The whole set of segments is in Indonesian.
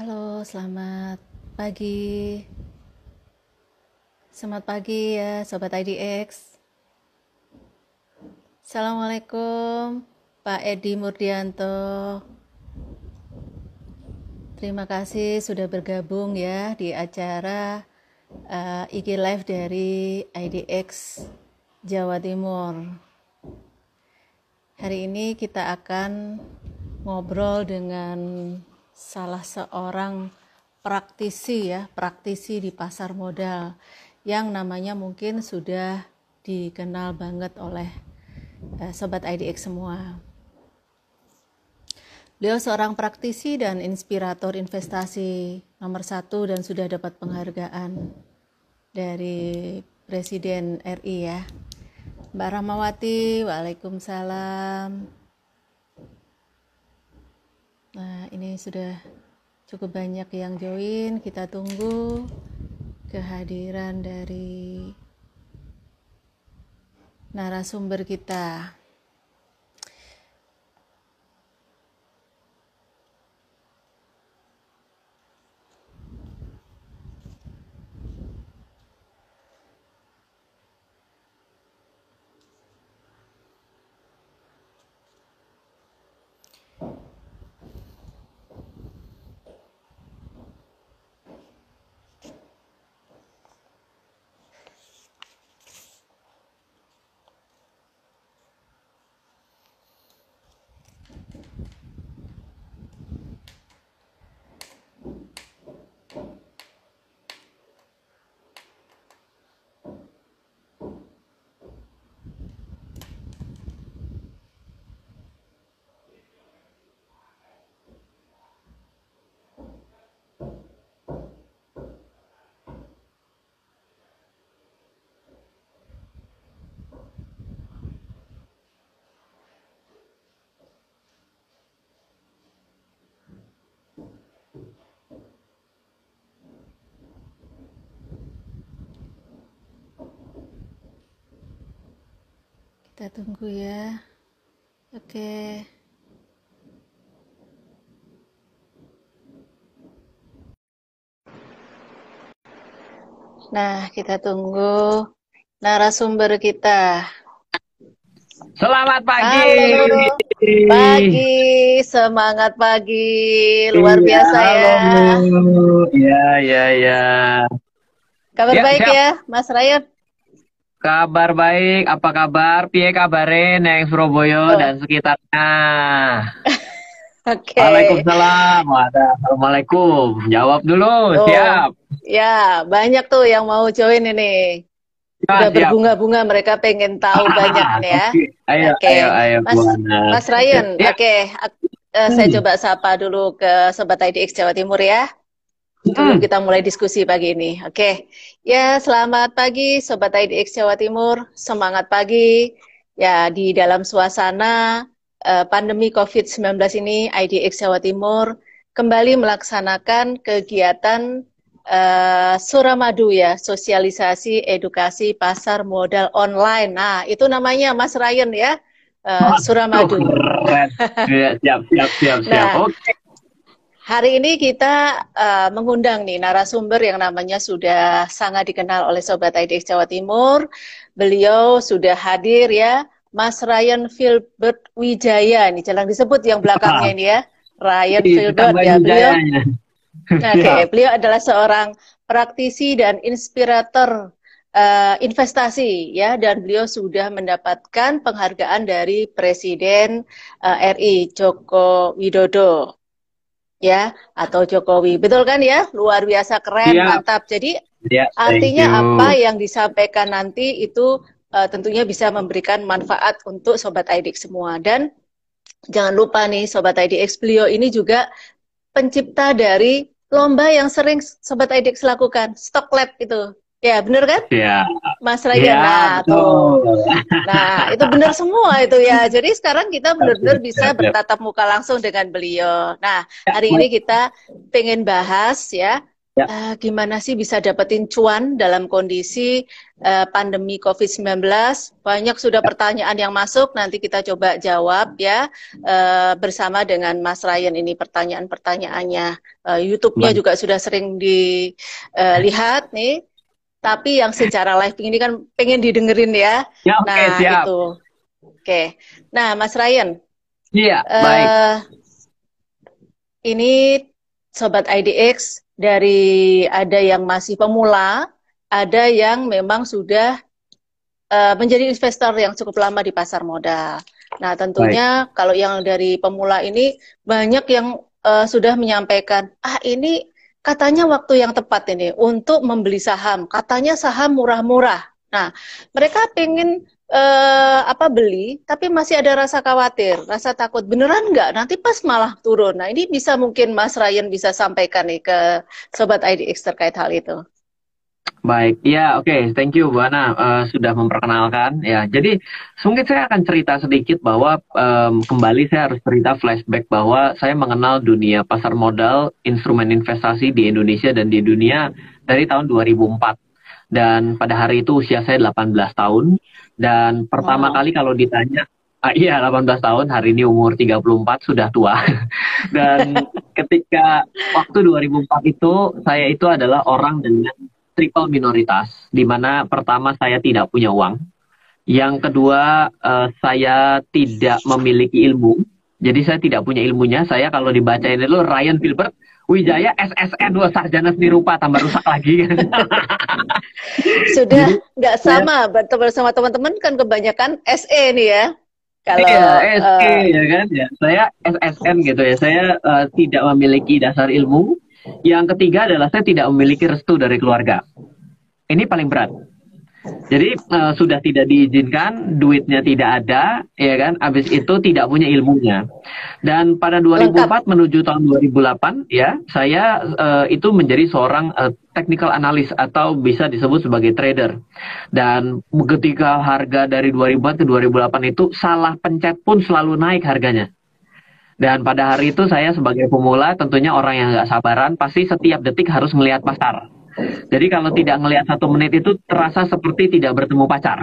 Halo, selamat pagi. Selamat pagi ya, Sobat IDX. Assalamualaikum, Pak Edi Murdianto. Terima kasih sudah bergabung ya di acara uh, IG Live dari IDX Jawa Timur. Hari ini kita akan ngobrol dengan salah seorang praktisi ya, praktisi di pasar modal yang namanya mungkin sudah dikenal banget oleh uh, sobat IDX semua. Beliau seorang praktisi dan inspirator investasi nomor satu dan sudah dapat penghargaan dari Presiden RI ya. Mbak Rahmawati, Waalaikumsalam. Nah, ini sudah cukup banyak yang join. Kita tunggu kehadiran dari narasumber kita. Kita tunggu ya. Oke. Nah, kita tunggu narasumber kita. Selamat pagi. Halo. Pagi, semangat pagi. Luar iya, biasa ya. Iya, iya, iya. Kabar ya, baik siap. ya, Mas Ryan? Kabar baik, apa kabar? Pie kabarin yang Surabaya oh. dan sekitarnya. Oke. Okay. Waalaikumsalam. Assalamualaikum. Jawab dulu, oh. siap. Ya, banyak tuh yang mau join ini. Ya, Udah berbunga-bunga mereka pengen tahu banyak nih ya. Ayo, okay. ayo, ayo. Mas, Mas Ryan, ya. oke. Okay. Uh, saya hmm. coba sapa dulu ke Sobat IDX Jawa Timur ya. Sebelum hmm. kita mulai diskusi pagi ini. Oke. Okay. Ya, selamat pagi Sobat IDX Jawa Timur. Semangat pagi. Ya, di dalam suasana uh, pandemi COVID-19 ini IDX Jawa Timur kembali melaksanakan kegiatan uh, Suramadu ya, sosialisasi edukasi pasar modal online. Nah, itu namanya Mas Ryan ya. Uh, Suramadu. siap, siap, siap, siap. Nah, Oke. Okay. Hari ini kita uh, mengundang nih narasumber yang namanya sudah sangat dikenal oleh Sobat IDX Jawa Timur. Beliau sudah hadir ya, Mas Ryan Filbert Wijaya. Ini jarang disebut yang belakangnya ini ya. Ryan Filbert ya beliau. Oke, okay, beliau adalah seorang praktisi dan inspirator uh, investasi ya dan beliau sudah mendapatkan penghargaan dari Presiden uh, RI Joko Widodo ya atau Jokowi. Betul kan ya? Luar biasa keren, ya. mantap. Jadi ya, artinya apa yang disampaikan nanti itu uh, tentunya bisa memberikan manfaat untuk sobat IDX semua dan jangan lupa nih sobat IDX beliau ini juga pencipta dari lomba yang sering sobat IDX lakukan, Stock Lab itu. Ya, bener kan? Iya. Mas Raya. Ya, nah, tuh. Nah, itu benar semua itu ya. Jadi sekarang kita benar-benar bisa bertatap muka langsung dengan beliau. Nah, hari ini kita pengen bahas ya Ya. Uh, gimana sih bisa dapetin cuan dalam kondisi uh, pandemi COVID-19? Banyak sudah pertanyaan yang masuk, nanti kita coba jawab ya uh, bersama dengan Mas Ryan ini pertanyaan-pertanyaannya. Uh, YouTube-nya juga sudah sering dilihat uh, nih, tapi yang secara live ini kan pengen didengerin ya. ya okay, nah siap. itu. Oke, okay. nah Mas Ryan. Iya, uh, baik. Ini Sobat IDX dari ada yang masih pemula, ada yang memang sudah uh, menjadi investor yang cukup lama di pasar modal. Nah, tentunya Baik. kalau yang dari pemula ini banyak yang uh, sudah menyampaikan, ah ini katanya waktu yang tepat ini untuk membeli saham. Katanya saham murah-murah. Nah, mereka ingin uh, apa beli, tapi masih ada rasa khawatir, rasa takut. Beneran nggak? Nanti pas malah turun. Nah ini bisa mungkin Mas Ryan bisa sampaikan nih ke sobat IDX terkait hal itu. Baik, ya oke, okay. thank you Bu Ana uh, sudah memperkenalkan. Ya, jadi mungkin saya akan cerita sedikit bahwa um, kembali saya harus cerita flashback bahwa saya mengenal dunia pasar modal, instrumen investasi di Indonesia dan di dunia dari tahun 2004 dan pada hari itu usia saya 18 tahun dan pertama wow. kali kalau ditanya ah, iya 18 tahun hari ini umur 34 sudah tua dan ketika waktu 2004 itu saya itu adalah orang dengan triple minoritas di mana pertama saya tidak punya uang yang kedua uh, saya tidak memiliki ilmu jadi saya tidak punya ilmunya saya kalau dibaca ini dulu Ryan Filbert Wijaya SSN dua sarjana seni rupa tambah rusak lagi. Sudah nggak sama ya. bersama teman-teman kan kebanyakan SE nih ya. Kalau iya, SE uh, ya kan ya. Saya SSN gitu ya. Saya uh, tidak memiliki dasar ilmu. Yang ketiga adalah saya tidak memiliki restu dari keluarga. Ini paling berat. Jadi uh, sudah tidak diizinkan, duitnya tidak ada, ya kan? Habis itu tidak punya ilmunya. Dan pada 2004 Lengkap. menuju tahun 2008, ya, saya uh, itu menjadi seorang uh, technical analyst atau bisa disebut sebagai trader. Dan ketika harga dari 2004 ke 2008 itu salah pencet pun selalu naik harganya. Dan pada hari itu saya sebagai pemula tentunya orang yang nggak sabaran pasti setiap detik harus melihat pasar jadi kalau tidak melihat satu menit itu terasa seperti tidak bertemu pacar.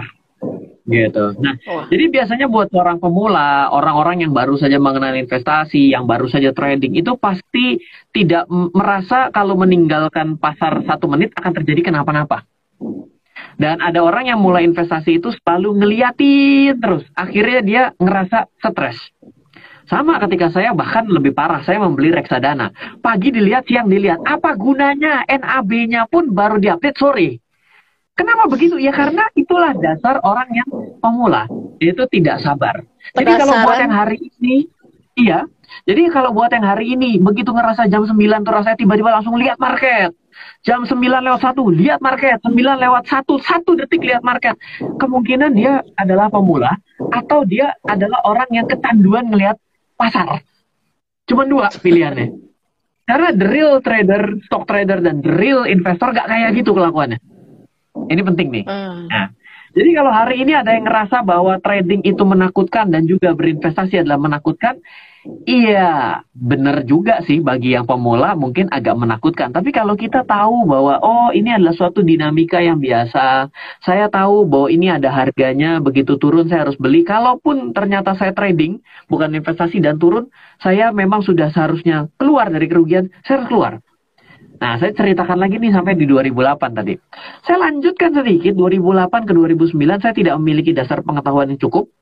Gitu. Nah, oh. jadi biasanya buat orang pemula, orang-orang yang baru saja mengenal investasi, yang baru saja trading, itu pasti tidak merasa kalau meninggalkan pasar satu menit akan terjadi kenapa-napa. Dan ada orang yang mulai investasi itu selalu ngeliatin terus. Akhirnya dia ngerasa stres. Sama ketika saya bahkan lebih parah, saya membeli reksadana. Pagi dilihat, siang dilihat. Apa gunanya? NAB-nya pun baru diupdate sore. Kenapa begitu? Ya karena itulah dasar orang yang pemula. Itu tidak sabar. Jadi kalau buat yang hari ini, iya. Jadi kalau buat yang hari ini, begitu ngerasa jam 9 tuh rasanya tiba-tiba langsung lihat market. Jam 9 lewat 1, lihat market. 9 lewat 1, satu detik lihat market. Kemungkinan dia adalah pemula atau dia adalah orang yang kecanduan ngelihat pasar. Cuma dua pilihannya. Karena the real trader, stock trader, dan the real investor gak kayak gitu kelakuannya. Ini penting nih. Hmm. Nah, jadi kalau hari ini ada yang ngerasa bahwa trading itu menakutkan dan juga berinvestasi adalah menakutkan, Iya, benar juga sih bagi yang pemula mungkin agak menakutkan. Tapi kalau kita tahu bahwa oh ini adalah suatu dinamika yang biasa, saya tahu bahwa ini ada harganya, begitu turun saya harus beli. Kalaupun ternyata saya trading bukan investasi dan turun, saya memang sudah seharusnya keluar dari kerugian, saya harus keluar. Nah, saya ceritakan lagi nih sampai di 2008 tadi. Saya lanjutkan sedikit, 2008 ke 2009 saya tidak memiliki dasar pengetahuan yang cukup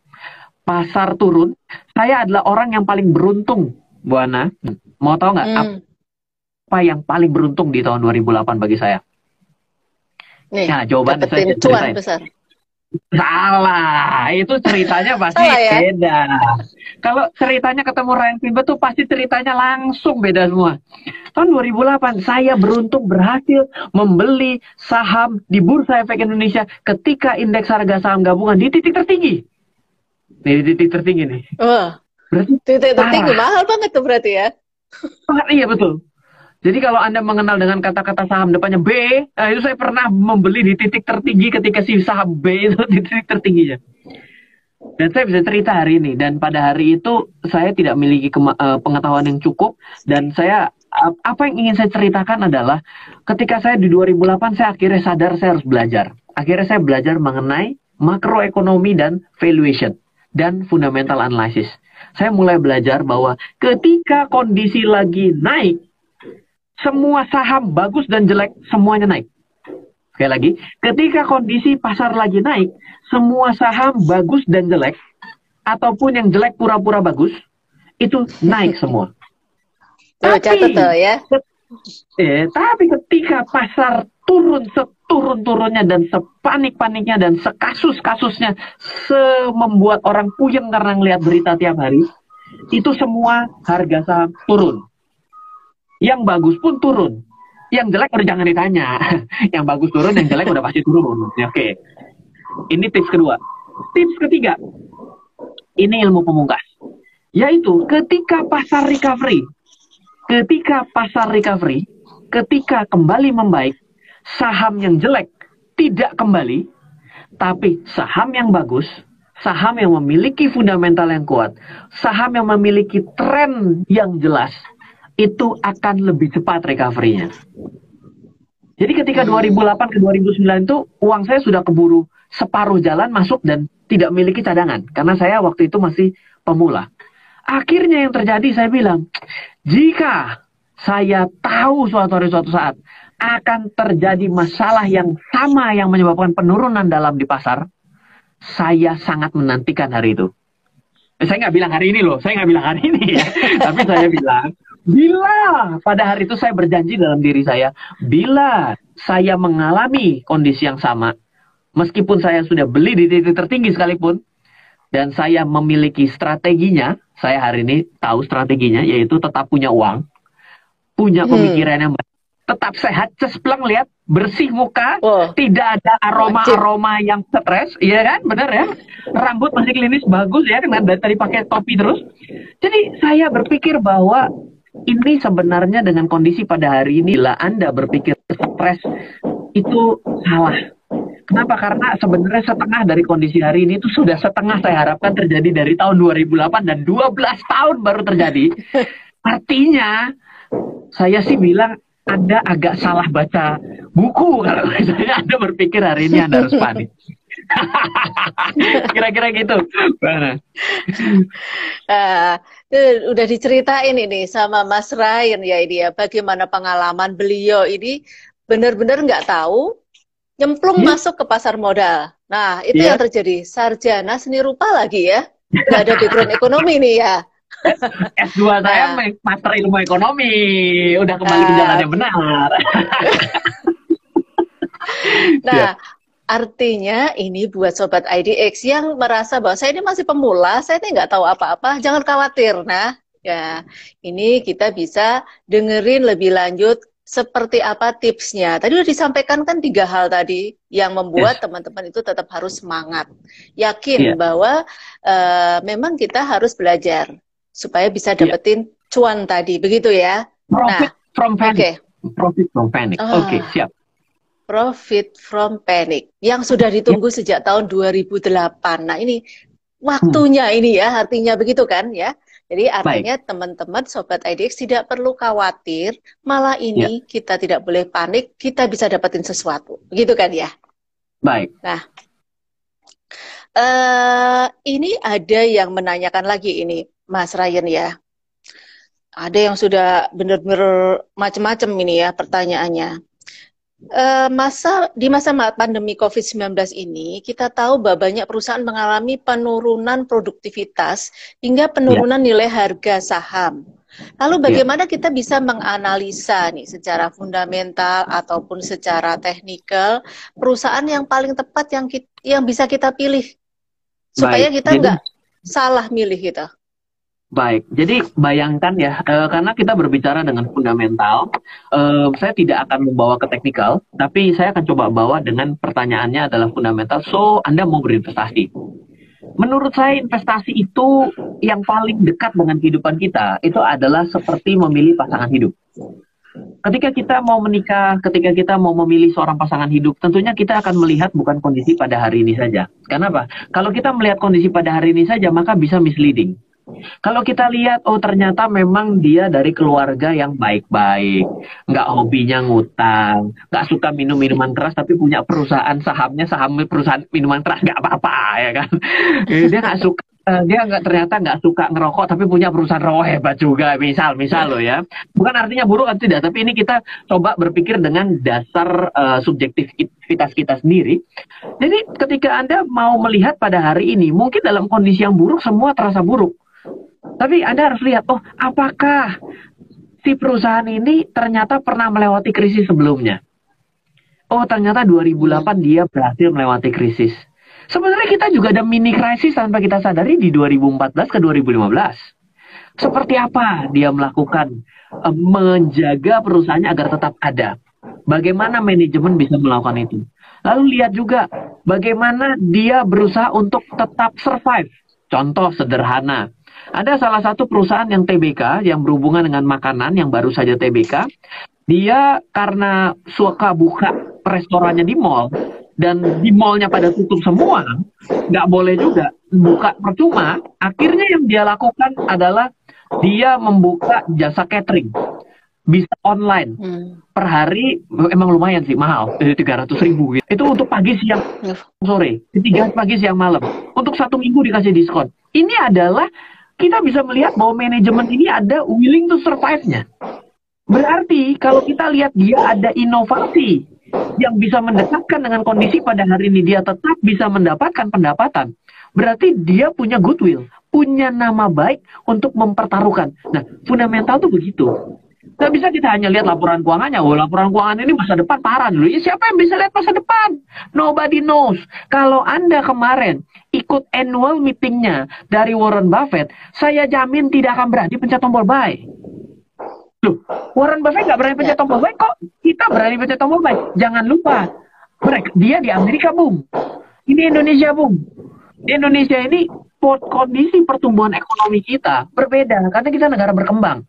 pasar turun, saya adalah orang yang paling beruntung, Bu Ana. Mau tahu nggak hmm. apa yang paling beruntung di tahun 2008 bagi saya? Nih, nah, jawaban saya cuan besar. Salah, itu ceritanya pasti Salah, ya? beda. Kalau ceritanya ketemu Ryan Kimber tuh pasti ceritanya langsung beda semua. Tahun 2008 saya beruntung berhasil membeli saham di Bursa Efek Indonesia ketika indeks harga saham gabungan di titik tertinggi. Nih titik tertinggi nih. Wah. Berarti titik tertinggi mahal banget tuh berarti ya. Sangat iya betul. Jadi kalau Anda mengenal dengan kata-kata saham depannya B, nah itu saya pernah membeli di titik tertinggi ketika si saham B itu di titik tertingginya. Dan saya bisa cerita hari ini dan pada hari itu saya tidak memiliki uh, pengetahuan yang cukup dan saya apa yang ingin saya ceritakan adalah ketika saya di 2008 saya akhirnya sadar saya harus belajar. Akhirnya saya belajar mengenai makroekonomi dan valuation dan fundamental analysis. Saya mulai belajar bahwa ketika kondisi lagi naik, semua saham bagus dan jelek semuanya naik. Sekali lagi, ketika kondisi pasar lagi naik, semua saham bagus dan jelek ataupun yang jelek pura-pura bagus itu naik semua. Tuh, tapi, tuh ya. Eh, tapi ketika pasar turun seturun-turunnya dan sepanik-paniknya dan sekasus-kasusnya semembuat orang puyeng karena ngelihat berita tiap hari, itu semua harga saham turun. Yang bagus pun turun. Yang jelek udah jangan ditanya. yang bagus turun, yang jelek udah pasti turun. Ya, Oke. Ini tips kedua. Tips ketiga. Ini ilmu pemungkas. Yaitu ketika pasar recovery, ketika pasar recovery, ketika kembali membaik, saham yang jelek tidak kembali, tapi saham yang bagus, saham yang memiliki fundamental yang kuat, saham yang memiliki tren yang jelas, itu akan lebih cepat recovery-nya. Jadi ketika 2008 ke 2009 itu uang saya sudah keburu separuh jalan masuk dan tidak memiliki cadangan karena saya waktu itu masih pemula. Akhirnya yang terjadi saya bilang, jika saya tahu suatu hari suatu saat akan terjadi masalah yang sama yang menyebabkan penurunan dalam di pasar, saya sangat menantikan hari itu. Eh, saya nggak bilang hari ini loh, saya nggak bilang hari ini ya. Tapi saya bilang, bila pada hari itu saya berjanji dalam diri saya, bila saya mengalami kondisi yang sama, meskipun saya sudah beli di titik tertinggi sekalipun, dan saya memiliki strateginya, saya hari ini tahu strateginya, yaitu tetap punya uang, punya hmm. pemikiran yang baik, tetap sehat, cespleng lihat, bersih muka, oh. tidak ada aroma-aroma yang stres, iya kan, benar ya, rambut masih klinis bagus ya, dengan tadi pakai topi terus. Jadi saya berpikir bahwa ini sebenarnya dengan kondisi pada hari ini, lah Anda berpikir stres itu salah. Kenapa? Karena sebenarnya setengah dari kondisi hari ini itu sudah setengah saya harapkan terjadi dari tahun 2008 dan 12 tahun baru terjadi. Artinya saya sih bilang Anda agak salah baca buku kalau misalnya Anda berpikir hari ini Anda harus panik. Kira-kira gitu. Mana? Uh, udah diceritain ini sama Mas Ryan ya ini ya bagaimana pengalaman beliau ini benar-benar nggak tahu nyemplung hmm? masuk ke pasar modal. Nah, itu yeah. yang terjadi. Sarjana seni rupa lagi ya. Gak ada background ekonomi nih ya. S2 saya nah. master ilmu ekonomi. Udah kembali nah. ke jalan yang benar. nah, yeah. artinya ini buat sobat IDX yang merasa bahwa saya ini masih pemula, saya ini nggak tahu apa-apa, jangan khawatir. Nah, ya ini kita bisa dengerin lebih lanjut seperti apa tipsnya? Tadi sudah disampaikan kan tiga hal tadi yang membuat teman-teman yes. itu tetap harus semangat, yakin yeah. bahwa uh, memang kita harus belajar supaya bisa iya. dapetin yeah. cuan tadi, begitu ya? Profit nah, from panic. Okay. Profit from panic. Oh. Oke, okay, siap. Profit from panic yang sudah ditunggu yeah. sejak tahun 2008. Nah ini waktunya hmm. ini ya, artinya begitu kan ya? Jadi artinya teman-teman sobat IDX tidak perlu khawatir, malah ini ya. kita tidak boleh panik, kita bisa dapetin sesuatu, begitu kan ya? Baik. Nah, uh, ini ada yang menanyakan lagi ini, Mas Ryan ya. Ada yang sudah benar-benar macam-macam ini ya pertanyaannya. Uh, masa di masa pandemi COVID-19 ini kita tahu bahwa banyak perusahaan mengalami penurunan produktivitas hingga penurunan ya. nilai harga saham. Lalu ya. bagaimana ya. kita bisa menganalisa nih secara fundamental ataupun secara teknikal perusahaan yang paling tepat yang kita, yang bisa kita pilih supaya Baik. kita nggak salah milih kita. Baik, jadi bayangkan ya, e, karena kita berbicara dengan fundamental, e, saya tidak akan membawa ke teknikal, tapi saya akan coba bawa dengan pertanyaannya adalah fundamental. So, Anda mau berinvestasi. Menurut saya investasi itu yang paling dekat dengan kehidupan kita itu adalah seperti memilih pasangan hidup. Ketika kita mau menikah, ketika kita mau memilih seorang pasangan hidup, tentunya kita akan melihat bukan kondisi pada hari ini saja. Kenapa? Kalau kita melihat kondisi pada hari ini saja, maka bisa misleading Kalau kita lihat, oh ternyata memang dia dari keluarga yang baik-baik, nggak hobinya ngutang, nggak suka minum minuman keras, tapi punya perusahaan sahamnya saham perusahaan minuman keras nggak apa-apa ya kan? Dia nggak suka uh, dia nggak ternyata nggak suka ngerokok tapi punya perusahaan rokok hebat juga misal misal loh ya. Bukan artinya buruk atau tidak tapi ini kita coba berpikir dengan dasar uh, subjektivitas kita sendiri. Jadi ketika anda mau melihat pada hari ini mungkin dalam kondisi yang buruk semua terasa buruk tapi anda harus lihat oh apakah si perusahaan ini ternyata pernah melewati krisis sebelumnya oh ternyata 2008 dia berhasil melewati krisis Sebenarnya kita juga ada mini krisis tanpa kita sadari di 2014 ke 2015. Seperti apa dia melakukan uh, menjaga perusahaannya agar tetap ada? Bagaimana manajemen bisa melakukan itu? Lalu lihat juga bagaimana dia berusaha untuk tetap survive. Contoh sederhana, ada salah satu perusahaan yang TBK yang berhubungan dengan makanan yang baru saja TBK. Dia karena suka buka restorannya di mall, dan di mallnya pada tutup semua, nggak boleh juga buka percuma. Akhirnya yang dia lakukan adalah dia membuka jasa catering bisa online hmm. per hari emang lumayan sih mahal tiga ratus ribu gitu. itu untuk pagi siang sore tiga pagi siang malam untuk satu minggu dikasih diskon ini adalah kita bisa melihat bahwa manajemen ini ada willing to survive-nya berarti kalau kita lihat dia ada inovasi yang bisa mendekatkan dengan kondisi pada hari ini dia tetap bisa mendapatkan pendapatan, berarti dia punya goodwill, punya nama baik untuk mempertaruhkan. Nah, fundamental tuh begitu. Gak bisa kita hanya lihat laporan keuangannya. Oh, laporan keuangan ini masa depan parah dulu. Ya, siapa yang bisa lihat masa depan? Nobody knows. Kalau Anda kemarin ikut annual meetingnya dari Warren Buffett, saya jamin tidak akan berani pencet tombol buy. Loh, Warren Buffett nggak berani pencet tombol buy kok kita berani pencet tombol buy. Jangan lupa, mereka dia di Amerika bung, ini Indonesia bung. Di Indonesia ini kondisi pertumbuhan ekonomi kita berbeda karena kita negara berkembang.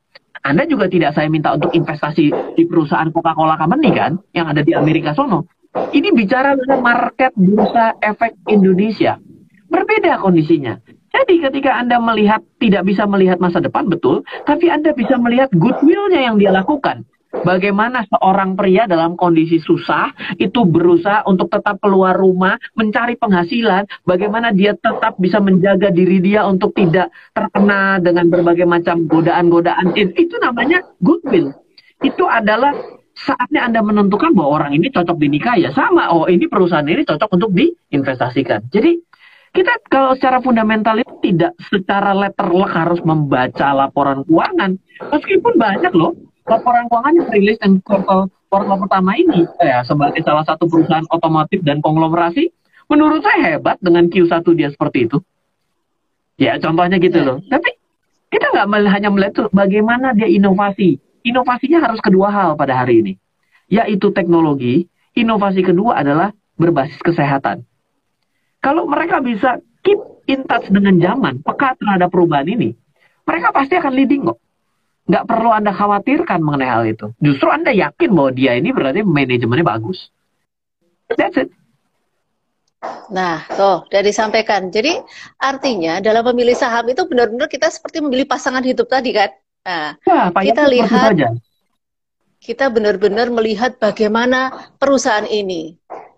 Anda juga tidak saya minta untuk investasi di perusahaan Coca-Cola Company kan, yang ada di Amerika sono. Ini bicara tentang market bursa efek Indonesia. Berbeda kondisinya. Jadi ketika Anda melihat tidak bisa melihat masa depan betul, tapi Anda bisa melihat goodwill-nya yang dia lakukan. Bagaimana seorang pria dalam kondisi susah itu berusaha untuk tetap keluar rumah, mencari penghasilan, bagaimana dia tetap bisa menjaga diri dia untuk tidak terkena dengan berbagai macam godaan-godaan. Itu namanya goodwill. Itu adalah saatnya Anda menentukan bahwa orang ini cocok dinikah ya sama. Oh, ini perusahaan ini cocok untuk diinvestasikan. Jadi kita kalau secara fundamental itu tidak secara letterlock harus membaca laporan keuangan. Meskipun banyak loh laporan keuangan yang rilis dan kuartal kuartal pertama ini ya sebagai salah satu perusahaan otomotif dan konglomerasi menurut saya hebat dengan Q1 dia seperti itu. Ya contohnya gitu loh. Tapi kita nggak hanya melihat tuh bagaimana dia inovasi. Inovasinya harus kedua hal pada hari ini, yaitu teknologi. Inovasi kedua adalah berbasis kesehatan. Kalau mereka bisa keep in touch dengan zaman, peka terhadap perubahan ini, mereka pasti akan leading kok. Nggak perlu Anda khawatirkan mengenai hal itu. Justru Anda yakin bahwa dia ini berarti manajemennya bagus. That's it. Nah, tuh, sudah disampaikan. Jadi, artinya dalam memilih saham itu benar-benar kita seperti memilih pasangan hidup tadi kan? Nah, ya, kita lihat, kita benar-benar melihat bagaimana perusahaan ini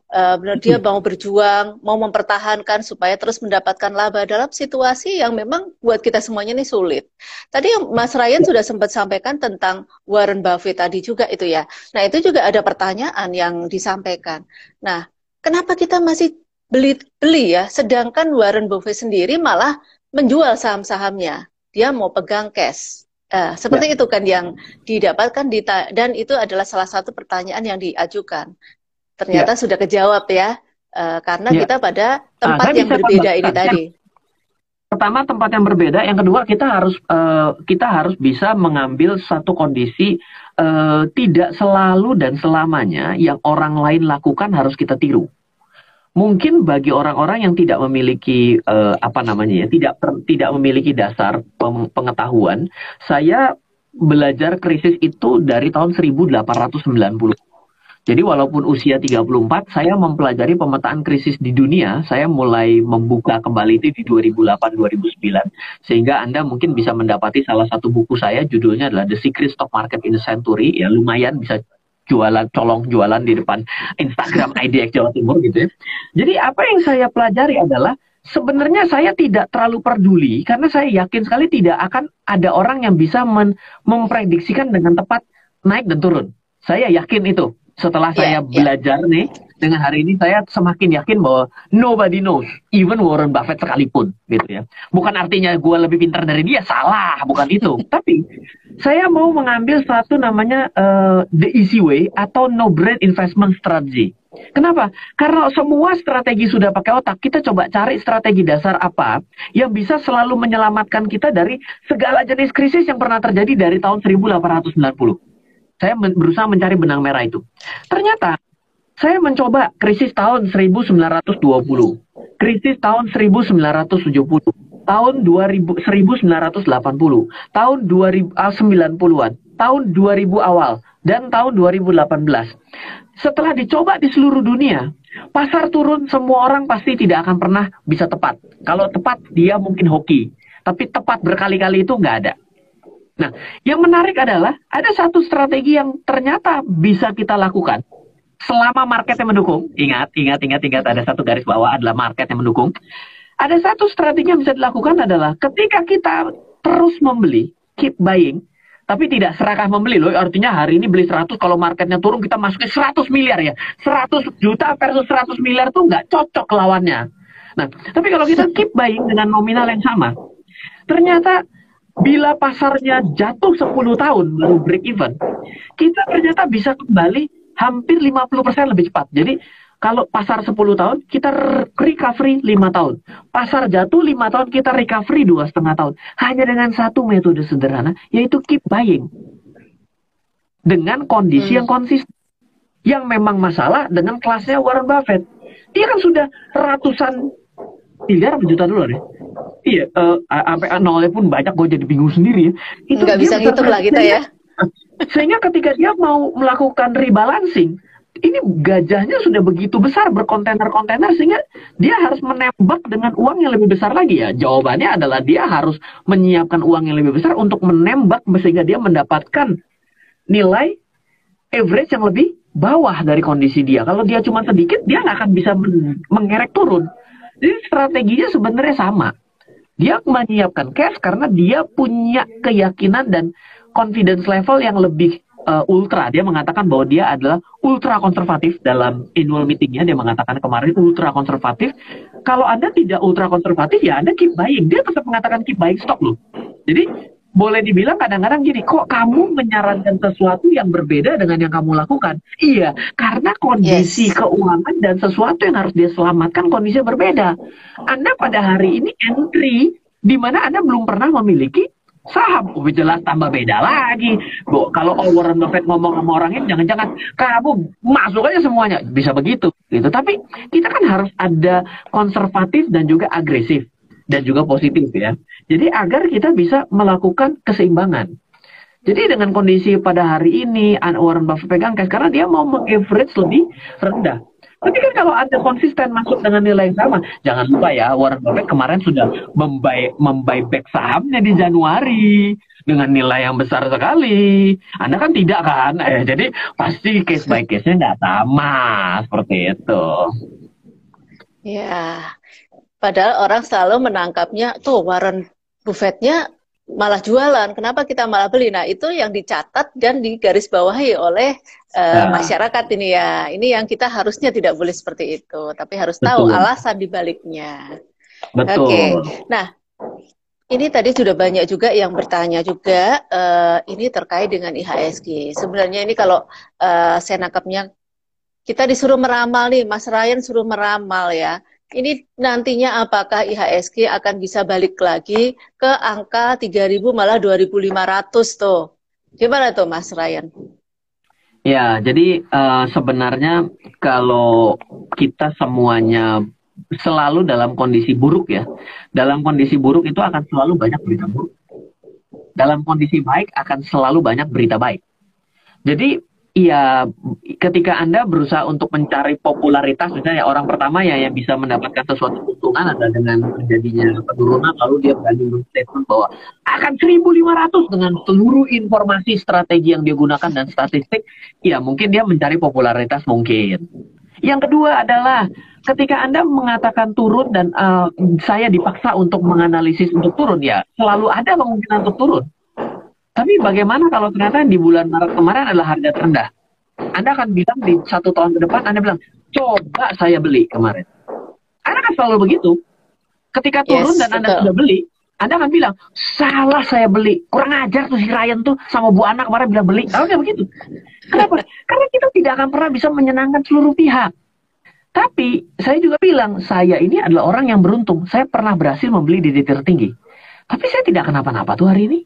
benar dia mau berjuang, mau mempertahankan supaya terus mendapatkan laba dalam situasi yang memang buat kita semuanya ini sulit. Tadi Mas Ryan sudah sempat sampaikan tentang Warren Buffett tadi juga itu ya. Nah itu juga ada pertanyaan yang disampaikan. Nah kenapa kita masih beli beli ya, sedangkan Warren Buffett sendiri malah menjual saham-sahamnya. Dia mau pegang cash. Uh, seperti ya. itu kan yang didapatkan di dan itu adalah salah satu pertanyaan yang diajukan ternyata ya. sudah kejawab ya uh, karena ya. kita pada nah, tempat nah, yang berbeda ini tadi. Pertama tempat yang berbeda, yang kedua kita harus uh, kita harus bisa mengambil satu kondisi uh, tidak selalu dan selamanya yang orang lain lakukan harus kita tiru. Mungkin bagi orang-orang yang tidak memiliki uh, apa namanya ya, tidak per, tidak memiliki dasar pengetahuan, saya belajar krisis itu dari tahun 1890 Jadi walaupun usia 34, saya mempelajari pemetaan krisis di dunia, saya mulai membuka kembali itu di 2008-2009. Sehingga Anda mungkin bisa mendapati salah satu buku saya, judulnya adalah The Secret Stock Market in Century, ya lumayan bisa jualan, colong jualan di depan Instagram IDX Jawa Timur gitu ya. Jadi apa yang saya pelajari adalah sebenarnya saya tidak terlalu peduli karena saya yakin sekali tidak akan ada orang yang bisa memprediksikan dengan tepat naik dan turun. Saya yakin itu setelah yeah, saya yeah. belajar nih dengan hari ini saya semakin yakin bahwa nobody knows, even Warren Buffett sekalipun, gitu ya. Bukan artinya gue lebih pintar dari dia, salah, bukan itu. Tapi saya mau mengambil satu namanya uh, the easy way atau no brain investment strategy. Kenapa? Karena semua strategi sudah pakai otak, kita coba cari strategi dasar apa yang bisa selalu menyelamatkan kita dari segala jenis krisis yang pernah terjadi dari tahun 1890. Saya berusaha mencari benang merah itu. Ternyata saya mencoba krisis tahun 1920, krisis tahun 1970, tahun 2000, 1980, tahun 2000, ah, 90-an, tahun 2000 awal, dan tahun 2018. Setelah dicoba di seluruh dunia, pasar turun semua orang pasti tidak akan pernah bisa tepat. Kalau tepat dia mungkin hoki, tapi tepat berkali-kali itu nggak ada. Nah, yang menarik adalah ada satu strategi yang ternyata bisa kita lakukan selama marketnya mendukung. Ingat, ingat, ingat, ingat ada satu garis bawah adalah market yang mendukung. Ada satu strategi yang bisa dilakukan adalah ketika kita terus membeli, keep buying, tapi tidak serakah membeli loh. Artinya hari ini beli 100, kalau marketnya turun kita masukin 100 miliar ya. 100 juta versus 100 miliar tuh nggak cocok lawannya. Nah, tapi kalau kita keep buying dengan nominal yang sama, ternyata bila pasarnya jatuh 10 tahun baru break even, kita ternyata bisa kembali hampir 50% lebih cepat. Jadi kalau pasar 10 tahun, kita recovery 5 tahun. Pasar jatuh 5 tahun, kita recovery dua setengah tahun. Hanya dengan satu metode sederhana, yaitu keep buying. Dengan kondisi hmm. yang konsisten. Yang memang masalah dengan kelasnya Warren Buffett. Dia kan sudah ratusan miliar juta dolar ya iya uh, sampai nolnya pun banyak gue jadi bingung sendiri ya. itu nggak bisa ngitung lah kita ya sehingga ketika dia mau melakukan rebalancing ini gajahnya sudah begitu besar berkontainer-kontainer sehingga dia harus menembak dengan uang yang lebih besar lagi ya. Jawabannya adalah dia harus menyiapkan uang yang lebih besar untuk menembak sehingga dia mendapatkan nilai average yang lebih bawah dari kondisi dia. Kalau dia cuma sedikit, dia nggak akan bisa mengerek turun. Jadi strateginya sebenarnya sama. Dia menyiapkan cash karena dia punya keyakinan dan confidence level yang lebih uh, ultra. Dia mengatakan bahwa dia adalah ultra konservatif dalam annual meetingnya. Dia mengatakan kemarin ultra konservatif. Kalau Anda tidak ultra konservatif, ya Anda keep buying. Dia tetap mengatakan keep buying stock loh. Jadi boleh dibilang kadang-kadang gini, kok kamu menyarankan sesuatu yang berbeda dengan yang kamu lakukan? Iya, karena kondisi yes. keuangan dan sesuatu yang harus dia selamatkan kondisinya berbeda. Anda pada hari ini entry di mana Anda belum pernah memiliki saham, lebih jelas tambah beda lagi. Bu, kalau Warren Buffett ngomong sama orang ini, jangan-jangan kamu masuk aja semuanya, bisa begitu. Gitu. Tapi kita kan harus ada konservatif dan juga agresif dan juga positif ya. Jadi agar kita bisa melakukan keseimbangan. Jadi dengan kondisi pada hari ini Warren Buffett pegang cash karena dia mau mengaverage lebih rendah. Tapi kan kalau Anda konsisten masuk dengan nilai yang sama, jangan lupa ya Warren Buffett kemarin sudah membuy membuy back sahamnya di Januari dengan nilai yang besar sekali. Anda kan tidak kan? Eh, jadi pasti case by case-nya nggak sama seperti itu. Ya, Padahal orang selalu menangkapnya tuh Warren Buffett-nya malah jualan. Kenapa kita malah beli? Nah, itu yang dicatat dan digarisbawahi oleh uh, nah. masyarakat ini ya. Ini yang kita harusnya tidak boleh seperti itu, tapi harus Betul. tahu alasan dibaliknya. Betul. Oke. Okay. Nah, ini tadi sudah banyak juga yang bertanya juga uh, ini terkait dengan IHSG. Sebenarnya ini kalau uh, saya nangkapnya kita disuruh meramal nih, Mas Ryan suruh meramal ya ini nantinya apakah IHSG akan bisa balik lagi ke angka 3000 malah 2500 tuh. Gimana tuh Mas Ryan? Ya, jadi uh, sebenarnya kalau kita semuanya selalu dalam kondisi buruk ya. Dalam kondisi buruk itu akan selalu banyak berita buruk. Dalam kondisi baik akan selalu banyak berita baik. Jadi ya ketika Anda berusaha untuk mencari popularitas misalnya orang pertama ya yang bisa mendapatkan sesuatu keuntungan adalah dengan terjadinya penurunan lalu dia berani statement bahwa akan 1500 dengan seluruh informasi strategi yang dia gunakan dan statistik ya mungkin dia mencari popularitas mungkin. Yang kedua adalah ketika Anda mengatakan turun dan uh, saya dipaksa untuk menganalisis untuk turun ya selalu ada kemungkinan untuk turun tapi bagaimana kalau ternyata di bulan Maret kemarin adalah harga terendah? Anda akan bilang di satu tahun ke depan, Anda bilang, coba saya beli kemarin. Anda kan selalu begitu. Ketika turun yes, dan Anda betul. sudah beli, Anda akan bilang, salah saya beli. Kurang ajar tuh si Ryan tuh sama Bu Anak kemarin bilang beli. Kalau kayak begitu. Kenapa? Karena kita tidak akan pernah bisa menyenangkan seluruh pihak. Tapi saya juga bilang, saya ini adalah orang yang beruntung. Saya pernah berhasil membeli di titik tertinggi. Tapi saya tidak kenapa-napa tuh hari ini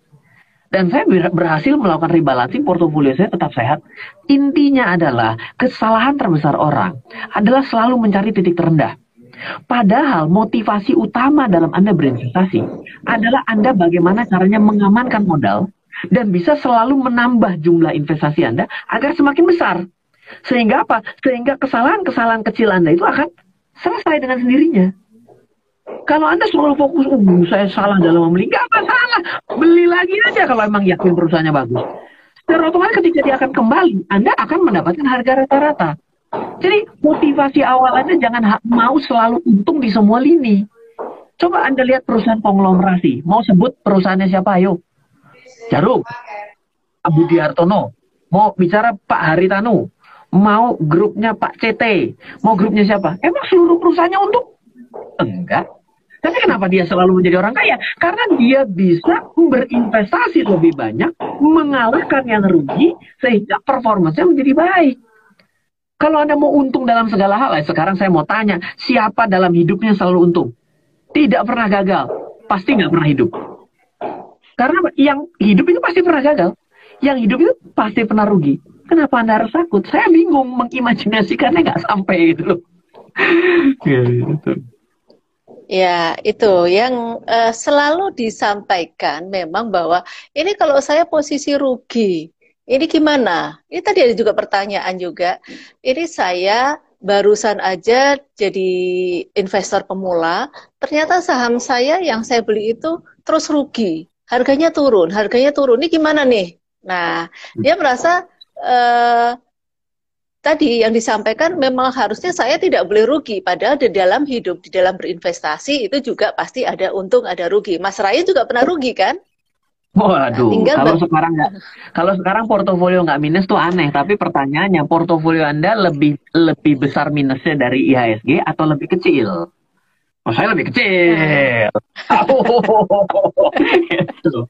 dan saya berhasil melakukan rebalancing portofolio saya tetap sehat. Intinya adalah kesalahan terbesar orang adalah selalu mencari titik terendah. Padahal motivasi utama dalam Anda berinvestasi adalah Anda bagaimana caranya mengamankan modal dan bisa selalu menambah jumlah investasi Anda agar semakin besar. Sehingga apa? Sehingga kesalahan-kesalahan kecil Anda itu akan selesai dengan sendirinya. Kalau Anda selalu fokus, oh saya salah dalam membeli, nggak masalah. Beli lagi aja kalau emang yakin perusahaannya bagus. Secara otomatis ketika dia akan kembali, Anda akan mendapatkan harga rata-rata. Jadi motivasi awal Anda jangan mau selalu untung di semua lini. Coba Anda lihat perusahaan konglomerasi. Mau sebut perusahaannya siapa? Ayo. Jarum. Abu Diartono. Mau bicara Pak Haritanu. Mau grupnya Pak CT. Mau grupnya siapa? Emang seluruh perusahaannya untuk Enggak. Tapi kenapa dia selalu menjadi orang kaya? Karena dia bisa berinvestasi lebih banyak, mengalahkan yang rugi, sehingga performanya menjadi baik. Kalau Anda mau untung dalam segala hal, eh, sekarang saya mau tanya, siapa dalam hidupnya selalu untung? Tidak pernah gagal. Pasti nggak pernah hidup. Karena yang hidup itu pasti pernah gagal. Yang hidup itu pasti pernah rugi. Kenapa Anda harus takut? Saya bingung mengimajinasikannya nggak sampai gitu loh. gitu. Ya, itu yang uh, selalu disampaikan memang bahwa ini kalau saya posisi rugi, ini gimana? Ini tadi ada juga pertanyaan juga. Ini saya barusan aja jadi investor pemula, ternyata saham saya yang saya beli itu terus rugi. Harganya turun, harganya turun. Ini gimana nih? Nah, dia merasa uh, tadi yang disampaikan memang harusnya saya tidak boleh rugi padahal di dalam hidup di dalam berinvestasi itu juga pasti ada untung ada rugi Mas Raya juga pernah rugi kan Waduh, nah, kalau sekarang nggak, kalau sekarang portofolio nggak minus tuh aneh. Tapi pertanyaannya, portofolio anda lebih lebih besar minusnya dari IHSG atau lebih kecil? Oh, saya lebih kecil. gitu.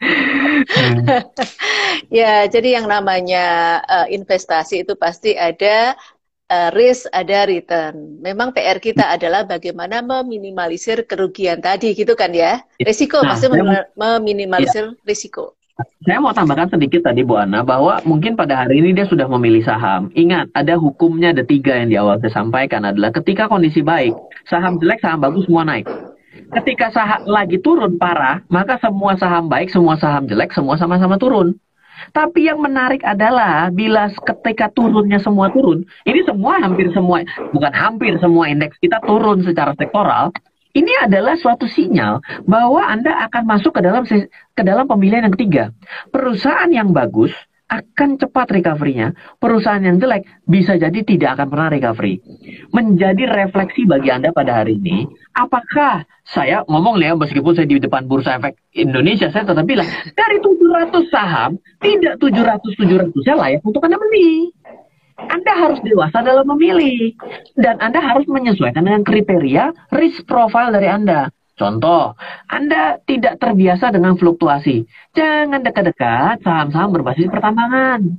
ya, jadi yang namanya uh, investasi itu pasti ada uh, risk, ada return. Memang PR kita adalah bagaimana meminimalisir kerugian tadi, gitu kan ya? Risiko, nah, maksudnya meminimalisir ya. risiko. Saya mau tambahkan sedikit tadi Bu Ana bahwa mungkin pada hari ini dia sudah memilih saham. Ingat, ada hukumnya ada tiga yang di awal saya sampaikan adalah ketika kondisi baik, saham jelek, saham bagus semua naik ketika saham lagi turun parah, maka semua saham baik, semua saham jelek, semua sama-sama turun. Tapi yang menarik adalah bila ketika turunnya semua turun, ini semua hampir semua, bukan hampir semua indeks kita turun secara sektoral. Ini adalah suatu sinyal bahwa Anda akan masuk ke dalam ke dalam pemilihan yang ketiga. Perusahaan yang bagus akan cepat recovery-nya. Perusahaan yang jelek bisa jadi tidak akan pernah recovery. Menjadi refleksi bagi Anda pada hari ini, apakah saya ngomong ya meskipun saya di depan Bursa Efek Indonesia, saya tetap bilang, dari 700 saham, tidak 700-700 saya layak untuk Anda beli. Anda harus dewasa dalam memilih. Dan Anda harus menyesuaikan dengan kriteria risk profile dari Anda. Contoh, Anda tidak terbiasa dengan fluktuasi. Jangan dekat-dekat saham-saham berbasis pertambangan.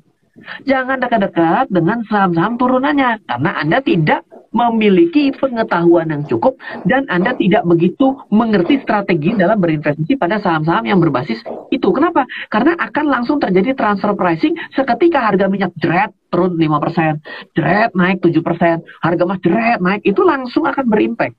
Jangan dekat-dekat dengan saham-saham turunannya, karena Anda tidak memiliki pengetahuan yang cukup dan Anda tidak begitu mengerti strategi dalam berinvestasi pada saham-saham yang berbasis itu. Kenapa? Karena akan langsung terjadi transfer pricing seketika harga minyak jeret turun 5%, jeret naik 7%, harga emas jeret naik, itu langsung akan berimpact.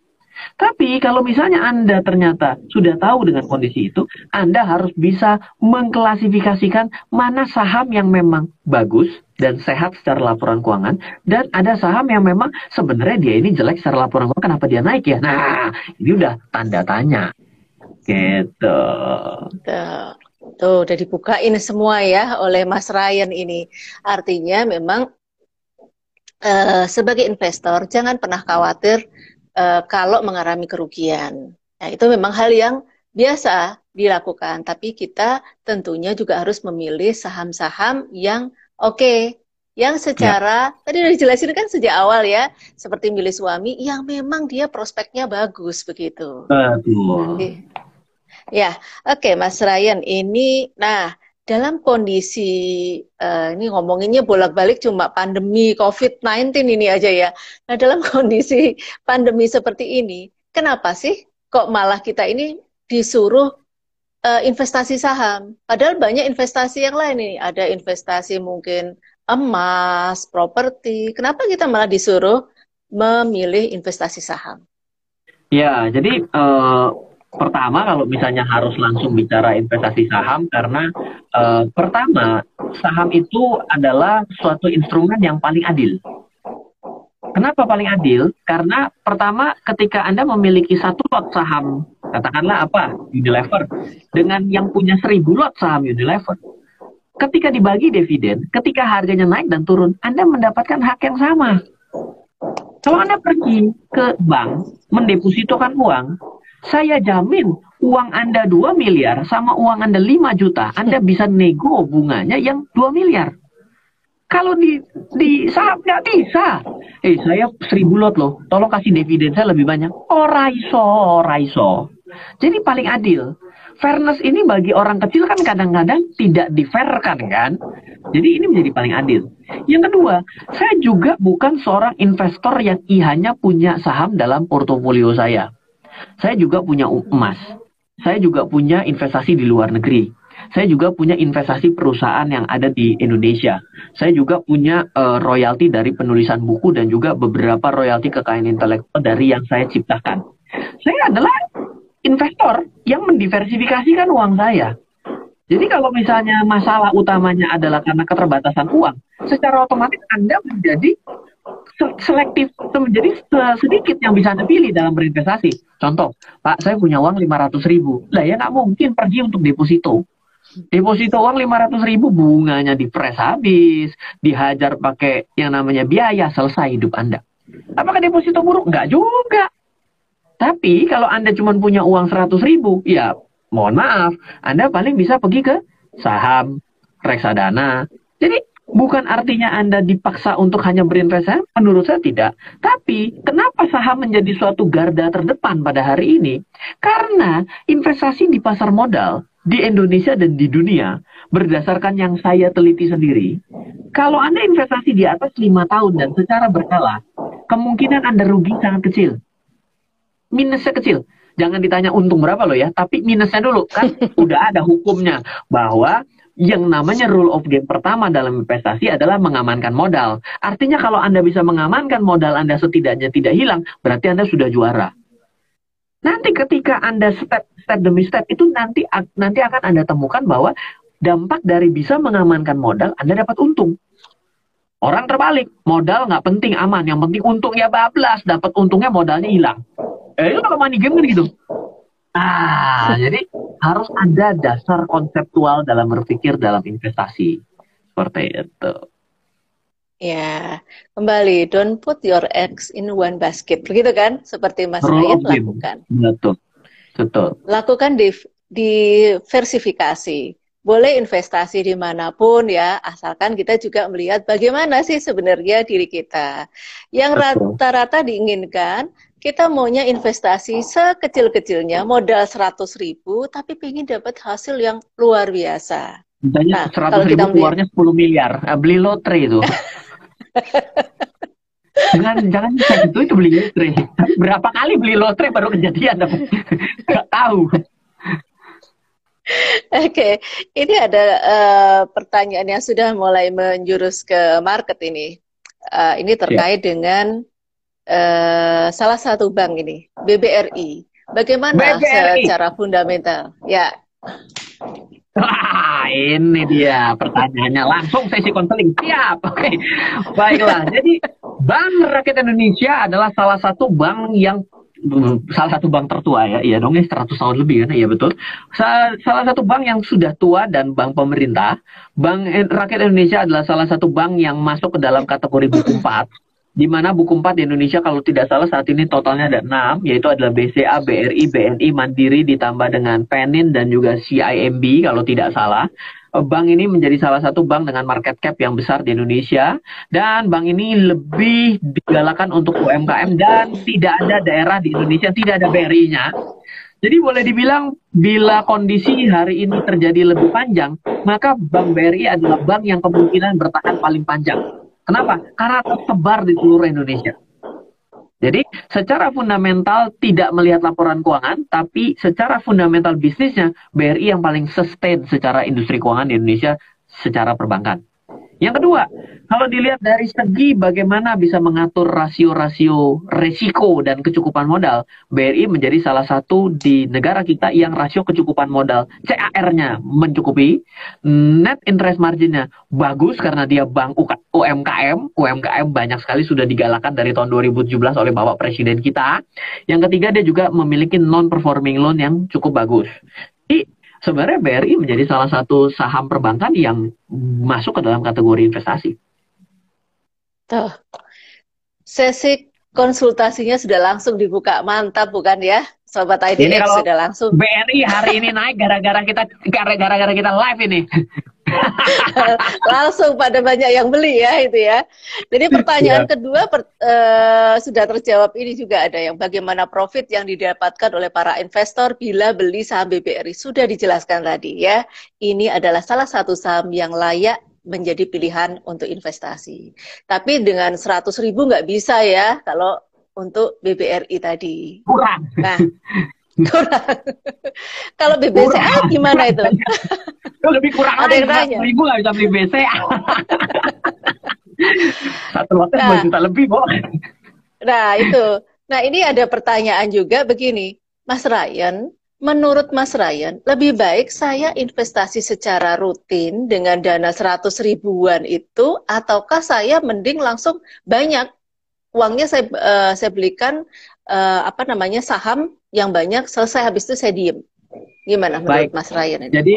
Tapi kalau misalnya Anda ternyata sudah tahu dengan kondisi itu, Anda harus bisa mengklasifikasikan mana saham yang memang bagus dan sehat secara laporan keuangan dan ada saham yang memang sebenarnya dia ini jelek secara laporan keuangan kenapa dia naik ya nah ini udah tanda tanya gitu Tuh. Udah dibukain semua ya oleh Mas Ryan ini. Artinya memang uh, sebagai investor jangan pernah khawatir uh, kalau mengalami kerugian. Nah, itu memang hal yang biasa dilakukan, tapi kita tentunya juga harus memilih saham-saham yang oke, okay, yang secara ya. tadi udah dijelasin kan sejak awal ya, seperti milih suami yang memang dia prospeknya bagus begitu. Betul. Ya, oke okay, Mas Ryan, ini nah dalam kondisi uh, ini ngomonginnya bolak-balik cuma pandemi COVID-19 ini aja ya. Nah, dalam kondisi pandemi seperti ini, kenapa sih kok malah kita ini disuruh uh, investasi saham. Padahal banyak investasi yang lain nih. Ada investasi mungkin emas, properti. Kenapa kita malah disuruh memilih investasi saham? Ya, jadi uh, pertama kalau misalnya harus langsung bicara investasi saham karena uh, pertama saham itu adalah suatu instrumen yang paling adil. Kenapa paling adil? Karena pertama ketika Anda memiliki satu lot saham katakanlah apa Unilever dengan yang punya seribu lot saham Unilever ketika dibagi dividen ketika harganya naik dan turun Anda mendapatkan hak yang sama kalau Anda pergi ke bank mendepositokan uang saya jamin uang Anda 2 miliar sama uang Anda 5 juta Anda bisa nego bunganya yang 2 miliar kalau di di saham nggak bisa. Eh saya seribu lot loh, tolong kasih dividen saya lebih banyak. Oh raiso, raiso. Jadi paling adil. Fairness ini bagi orang kecil kan kadang-kadang tidak difairkan kan. Jadi ini menjadi paling adil. Yang kedua, saya juga bukan seorang investor yang hanya punya saham dalam portofolio saya. Saya juga punya emas. Saya juga punya investasi di luar negeri. Saya juga punya investasi perusahaan yang ada di Indonesia. Saya juga punya uh, royalti dari penulisan buku dan juga beberapa royalti kekayaan intelektual dari yang saya ciptakan. Saya adalah investor yang mendiversifikasikan uang saya. Jadi kalau misalnya masalah utamanya adalah karena keterbatasan uang, secara otomatis Anda menjadi selektif, menjadi sedikit yang bisa Anda pilih dalam berinvestasi. Contoh, Pak, saya punya uang 500 ribu. Lah ya nggak mungkin pergi untuk deposito. Deposito uang 500 ribu bunganya dipres habis, dihajar pakai yang namanya biaya, selesai hidup Anda. Apakah deposito buruk? Nggak juga. Tapi kalau Anda cuma punya uang 100 ribu, ya mohon maaf, Anda paling bisa pergi ke saham, reksadana. Jadi bukan artinya Anda dipaksa untuk hanya berinvestasi, menurut saya tidak. Tapi kenapa saham menjadi suatu garda terdepan pada hari ini? Karena investasi di pasar modal di Indonesia dan di dunia, berdasarkan yang saya teliti sendiri, kalau Anda investasi di atas lima tahun dan secara berkala, kemungkinan Anda rugi sangat kecil minusnya kecil. Jangan ditanya untung berapa loh ya, tapi minusnya dulu kan udah ada hukumnya bahwa yang namanya rule of game pertama dalam investasi adalah mengamankan modal. Artinya kalau Anda bisa mengamankan modal Anda setidaknya tidak hilang, berarti Anda sudah juara. Nanti ketika Anda step step demi step itu nanti nanti akan Anda temukan bahwa dampak dari bisa mengamankan modal Anda dapat untung. Orang terbalik, modal nggak penting aman, yang penting untungnya bablas, dapat untungnya modalnya hilang. Eh, itu kalau money game kan gitu. Ah, jadi harus ada dasar konseptual dalam berpikir dalam investasi. Seperti itu. Ya, kembali don't put your eggs in one basket, begitu kan? Seperti Mas Ryan lakukan. Betul, betul. Lakukan di diversifikasi. Boleh investasi di mana pun ya, asalkan kita juga melihat bagaimana sih sebenarnya diri kita. Yang rata-rata diinginkan kita maunya investasi sekecil-kecilnya, modal 100 ribu, tapi ingin dapat hasil yang luar biasa. Misalnya nah, 100 ribu keluarnya 10 miliar, eh, beli lotre itu. jangan jangan itu itu beli lotre. Berapa kali beli lotre baru kejadian? Gak tahu. Oke, okay. ini ada uh, pertanyaan yang sudah mulai menjurus ke market ini. Uh, ini terkait yeah. dengan uh, salah satu bank ini, BBRI. Bagaimana BBRI. secara fundamental? Ya. Wah, ini dia pertanyaannya. Langsung sesi konseling. Siap. Oke. Okay. Baiklah. Jadi Bank Rakyat Indonesia adalah salah satu bank yang salah satu bank tertua ya, iya dong ya 100 tahun lebih kan, iya betul. salah satu bank yang sudah tua dan bank pemerintah, Bank Rakyat Indonesia adalah salah satu bank yang masuk ke dalam kategori buku 4 di mana buku 4 di Indonesia kalau tidak salah saat ini totalnya ada 6 yaitu adalah BCA, BRI, BNI, Mandiri ditambah dengan Penin dan juga CIMB kalau tidak salah. Eh, bank ini menjadi salah satu bank dengan market cap yang besar di Indonesia dan bank ini lebih digalakan untuk UMKM dan tidak ada daerah di Indonesia tidak ada BRI-nya. Jadi boleh dibilang bila kondisi hari ini terjadi lebih panjang, maka Bank BRI adalah bank yang kemungkinan bertahan paling panjang. Kenapa? Karena tersebar di seluruh Indonesia. Jadi secara fundamental tidak melihat laporan keuangan, tapi secara fundamental bisnisnya BRI yang paling sustain secara industri keuangan di Indonesia secara perbankan. Yang kedua, kalau dilihat dari segi bagaimana bisa mengatur rasio-rasio resiko dan kecukupan modal, BRI menjadi salah satu di negara kita yang rasio kecukupan modal CAR-nya mencukupi, net interest margin-nya bagus karena dia bank UMKM, UMKM banyak sekali sudah digalakan dari tahun 2017 oleh Bapak Presiden kita. Yang ketiga dia juga memiliki non-performing loan yang cukup bagus. Sebenarnya BRI menjadi salah satu saham perbankan yang masuk ke dalam kategori investasi. Tuh. Sesi konsultasinya sudah langsung dibuka. Mantap bukan ya? Sobat IDX sudah langsung. BRI hari ini naik gara-gara kita gara-gara kita live ini. langsung pada banyak yang beli ya itu ya. Jadi pertanyaan ya. kedua per, uh, sudah terjawab ini juga ada yang bagaimana profit yang didapatkan oleh para investor bila beli saham BBRI sudah dijelaskan tadi ya. Ini adalah salah satu saham yang layak menjadi pilihan untuk investasi. Tapi dengan 100 ribu nggak bisa ya kalau untuk BBRI tadi. Kurang. Nah, kurang. Kalau BBCA gimana itu? Lebih kurang Ada yang tanya. Ribu nggak bisa beli BCA. Satu lotnya nah, juta lebih, kok. Nah, itu. Nah, ini ada pertanyaan juga begini. Mas Ryan, menurut Mas Ryan, lebih baik saya investasi secara rutin dengan dana 100 ribuan itu, ataukah saya mending langsung banyak uangnya saya uh, saya belikan uh, apa namanya saham yang banyak selesai habis itu saya diem. Gimana menurut Baik. Mas Ryan ini? Jadi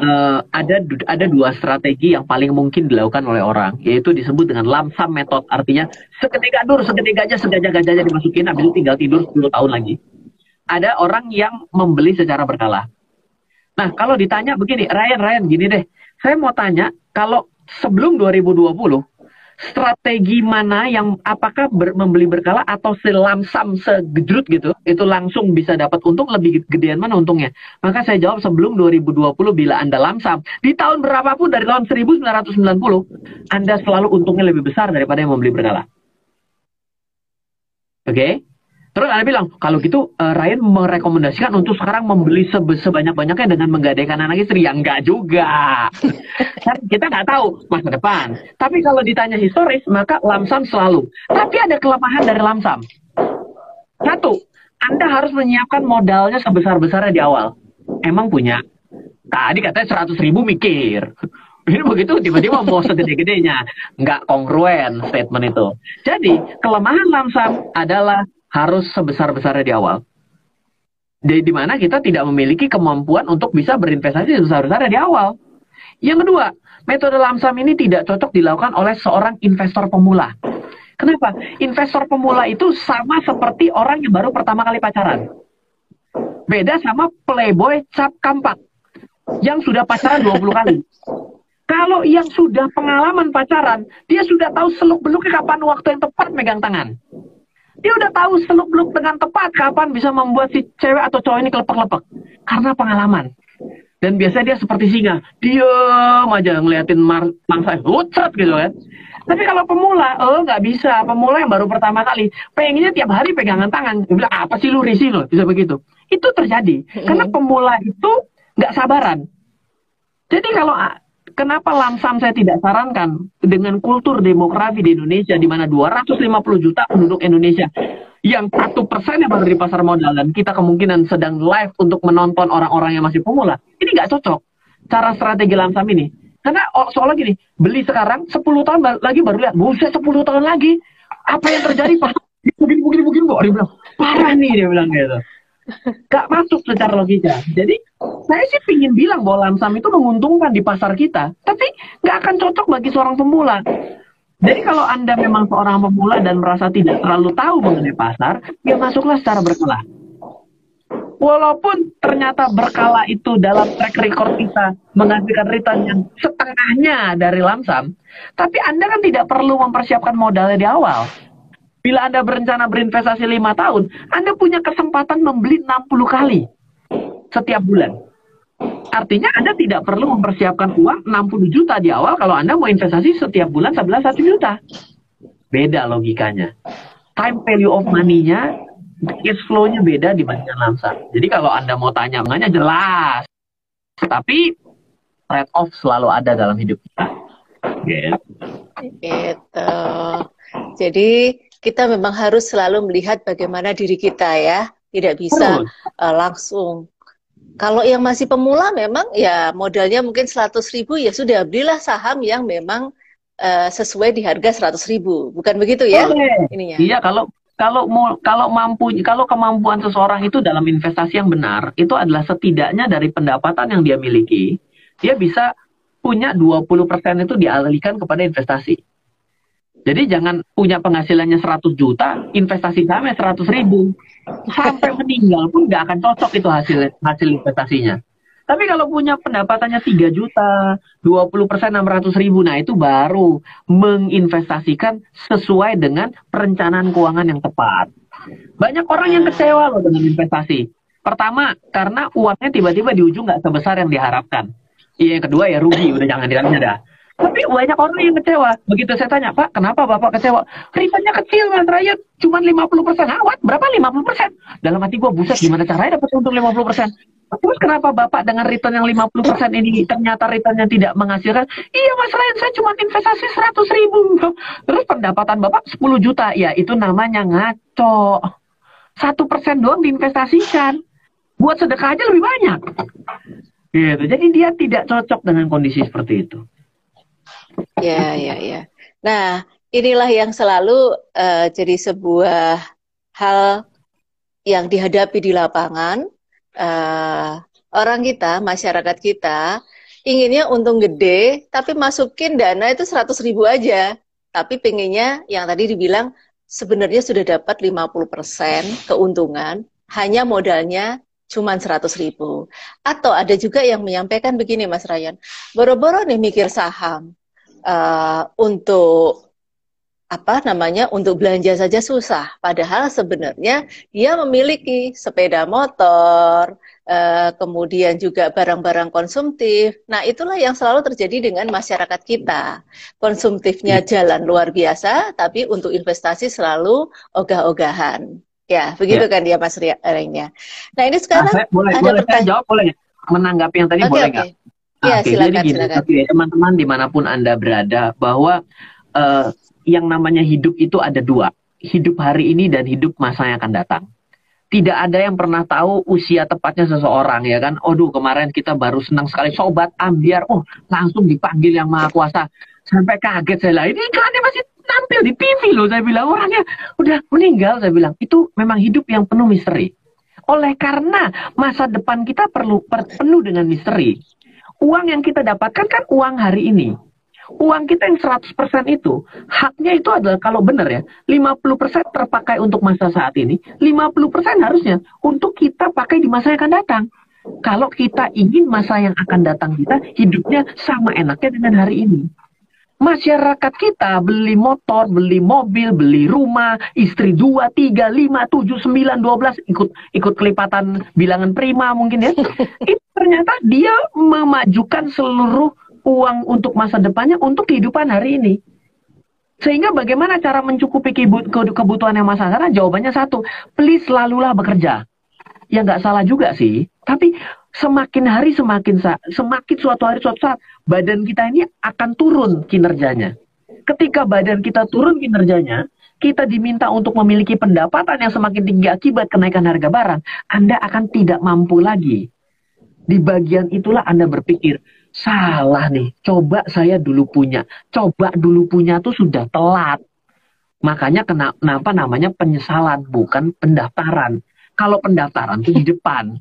uh, ada ada dua strategi yang paling mungkin dilakukan oleh orang yaitu disebut dengan lamsam method. Artinya seketika dur seketika aja segajah-gajahnya dimasukin habis itu tinggal tidur 10 tahun lagi. Ada orang yang membeli secara berkala. Nah kalau ditanya begini Ryan Ryan gini deh. Saya mau tanya kalau sebelum 2020 strategi mana yang apakah ber, membeli berkala atau selamsam segejrut gitu itu langsung bisa dapat untung? Lebih gedean mana untungnya? Maka saya jawab sebelum 2020 bila anda lamsam. Di tahun berapapun dari tahun 1990 anda selalu untungnya lebih besar daripada yang membeli berkala. Oke? okay? Terus Anda bilang, kalau gitu uh, Ryan merekomendasikan untuk sekarang membeli sebanyak-banyaknya dengan menggadaikan anak istri. Yang enggak juga. kan kita nggak tahu masa depan. Tapi kalau ditanya historis, maka lamsam selalu. Tapi ada kelemahan dari lamsam. Satu, Anda harus menyiapkan modalnya sebesar-besarnya di awal. Emang punya. Tadi katanya 100 ribu mikir. Ini begitu tiba-tiba mau segede-gedenya. Nggak kongruen statement itu. Jadi, kelemahan lamsam adalah harus sebesar-besarnya di awal. Jadi di mana kita tidak memiliki kemampuan untuk bisa berinvestasi sebesar-besarnya di awal. Yang kedua, metode lamsam ini tidak cocok dilakukan oleh seorang investor pemula. Kenapa? Investor pemula itu sama seperti orang yang baru pertama kali pacaran. Beda sama playboy cap kampak yang sudah pacaran 20 kali. Kalau yang sudah pengalaman pacaran, dia sudah tahu seluk-beluknya kapan waktu yang tepat megang tangan. Dia udah tahu seluk-beluk dengan tepat kapan bisa membuat si cewek atau cowok ini kelepek-lepek. Karena pengalaman. Dan biasanya dia seperti singa. Diam aja ngeliatin mangsa. Lucet gitu kan. Tapi kalau pemula, oh nggak bisa. Pemula yang baru pertama kali. Pengennya tiap hari pegangan tangan. Dia bilang, apa sih lu risi lo? Bisa begitu. Itu terjadi. Karena pemula itu nggak sabaran. Jadi kalau Kenapa lamsam saya tidak sarankan dengan kultur demografi di Indonesia di mana 250 juta penduduk Indonesia yang satu persen yang baru di pasar modal dan kita kemungkinan sedang live untuk menonton orang-orang yang masih pemula ini nggak cocok. cara strategi lamsam ini. Karena oh, soalnya gini, beli sekarang 10 tahun lagi baru lihat, buset 10 tahun lagi. Apa yang terjadi Pak? Begini, begini, begini, Pak. Dia bilang, parah nih dia bilang gitu. Gak masuk secara logika. Jadi saya sih ingin bilang bahwa lamsam itu menguntungkan di pasar kita, tapi nggak akan cocok bagi seorang pemula. Jadi kalau Anda memang seorang pemula dan merasa tidak terlalu tahu mengenai pasar, ya masuklah secara berkala. Walaupun ternyata berkala itu dalam track record kita menghasilkan return yang setengahnya dari lamsam, tapi Anda kan tidak perlu mempersiapkan modalnya di awal. Bila Anda berencana berinvestasi lima tahun, Anda punya kesempatan membeli 60 kali setiap bulan. Artinya Anda tidak perlu mempersiapkan uang 60 juta di awal kalau Anda mau investasi setiap bulan 11 1 juta. Beda logikanya. Time value of money-nya, cash flow-nya beda dibandingkan lamsam. Jadi kalau Anda mau tanya, makanya jelas. Tapi trade off selalu ada dalam hidup kita. Gitu. gitu. Jadi kita memang harus selalu melihat bagaimana diri kita ya. Tidak bisa uh, langsung kalau yang masih pemula memang ya modalnya mungkin 100 ribu ya sudah belilah saham yang memang uh, sesuai di harga 100 ribu. Bukan begitu ya? Boleh. Ininya. Iya kalau kalau mau kalau mampu kalau kemampuan seseorang itu dalam investasi yang benar itu adalah setidaknya dari pendapatan yang dia miliki dia bisa punya 20% itu dialihkan kepada investasi. Jadi jangan punya penghasilannya 100 juta, investasi sahamnya 100 ribu. Sampai meninggal pun nggak akan cocok itu hasil hasil investasinya. Tapi kalau punya pendapatannya 3 juta, 20 persen 600 ribu, nah itu baru menginvestasikan sesuai dengan perencanaan keuangan yang tepat. Banyak orang yang kecewa loh dengan investasi. Pertama, karena uangnya tiba-tiba di ujung nggak sebesar yang diharapkan. Iya, yang kedua ya rugi, udah jangan ditanya dah. Tapi banyak orang yang kecewa. Begitu saya tanya, Pak, kenapa Bapak kecewa? Returnnya kecil, Mas Ryan. Cuma 50 persen. Awat, berapa 50 persen? Dalam hati gue, buset, gimana caranya dapat untung 50 persen? Terus kenapa Bapak dengan return yang 50 persen ini ternyata returnnya tidak menghasilkan? Iya Mas Ryan, saya cuma investasi 100 ribu. Terus pendapatan Bapak 10 juta. Ya, itu namanya ngaco. Satu persen doang diinvestasikan. Buat sedekah aja lebih banyak. Gitu. Jadi dia tidak cocok dengan kondisi seperti itu. Ya, ya, ya. Nah, inilah yang selalu uh, jadi sebuah hal yang dihadapi di lapangan. Uh, orang kita, masyarakat kita, inginnya untung gede, tapi masukin dana itu 100 ribu aja. Tapi pengennya yang tadi dibilang sebenarnya sudah dapat 50% keuntungan, hanya modalnya cuma 100 ribu. Atau ada juga yang menyampaikan begini Mas Ryan, boro-boro nih mikir saham, uh, untuk apa namanya untuk belanja saja susah. Padahal sebenarnya dia memiliki sepeda motor, uh, kemudian juga barang-barang konsumtif. Nah itulah yang selalu terjadi dengan masyarakat kita. Konsumtifnya hmm. jalan luar biasa, tapi untuk investasi selalu ogah-ogahan. Ya, begitu ya. kan dia Mas Rengnya. Nah ini sekarang nah, saya, boleh, ada boleh saya jawab boleh menanggapi yang tadi okay, boleh nggak? Okay. Iya, okay, silakan, jadi silakan. Tapi ya, teman-teman di mana pun Anda berada, bahwa uh, yang namanya hidup itu ada dua. Hidup hari ini dan hidup masa yang akan datang. Tidak ada yang pernah tahu usia tepatnya seseorang ya kan. Aduh kemarin kita baru senang sekali sobat ambiar. Oh langsung dipanggil yang maha kuasa. Sampai kaget saya lah. Ini iklannya masih tampil di TV loh. Saya bilang orangnya udah meninggal. Saya bilang itu memang hidup yang penuh misteri. Oleh karena masa depan kita perlu penuh dengan misteri uang yang kita dapatkan kan uang hari ini. Uang kita yang 100% itu, haknya itu adalah kalau benar ya, 50% terpakai untuk masa saat ini, 50% harusnya untuk kita pakai di masa yang akan datang. Kalau kita ingin masa yang akan datang kita hidupnya sama enaknya dengan hari ini masyarakat kita beli motor, beli mobil, beli rumah, istri dua, tiga, lima, tujuh, sembilan, dua belas, ikut ikut kelipatan bilangan prima mungkin ya. Itu ternyata dia memajukan seluruh uang untuk masa depannya untuk kehidupan hari ini. Sehingga bagaimana cara mencukupi kebutuhan yang masa sekarang? Jawabannya satu, please selalulah bekerja. Ya nggak salah juga sih, tapi semakin hari semakin semakin suatu hari suatu saat badan kita ini akan turun kinerjanya. Ketika badan kita turun kinerjanya, kita diminta untuk memiliki pendapatan yang semakin tinggi akibat kenaikan harga barang, Anda akan tidak mampu lagi. Di bagian itulah Anda berpikir, salah nih. Coba saya dulu punya. Coba dulu punya tuh sudah telat. Makanya kenapa namanya penyesalan, bukan pendaftaran. Kalau pendaftaran tuh di depan.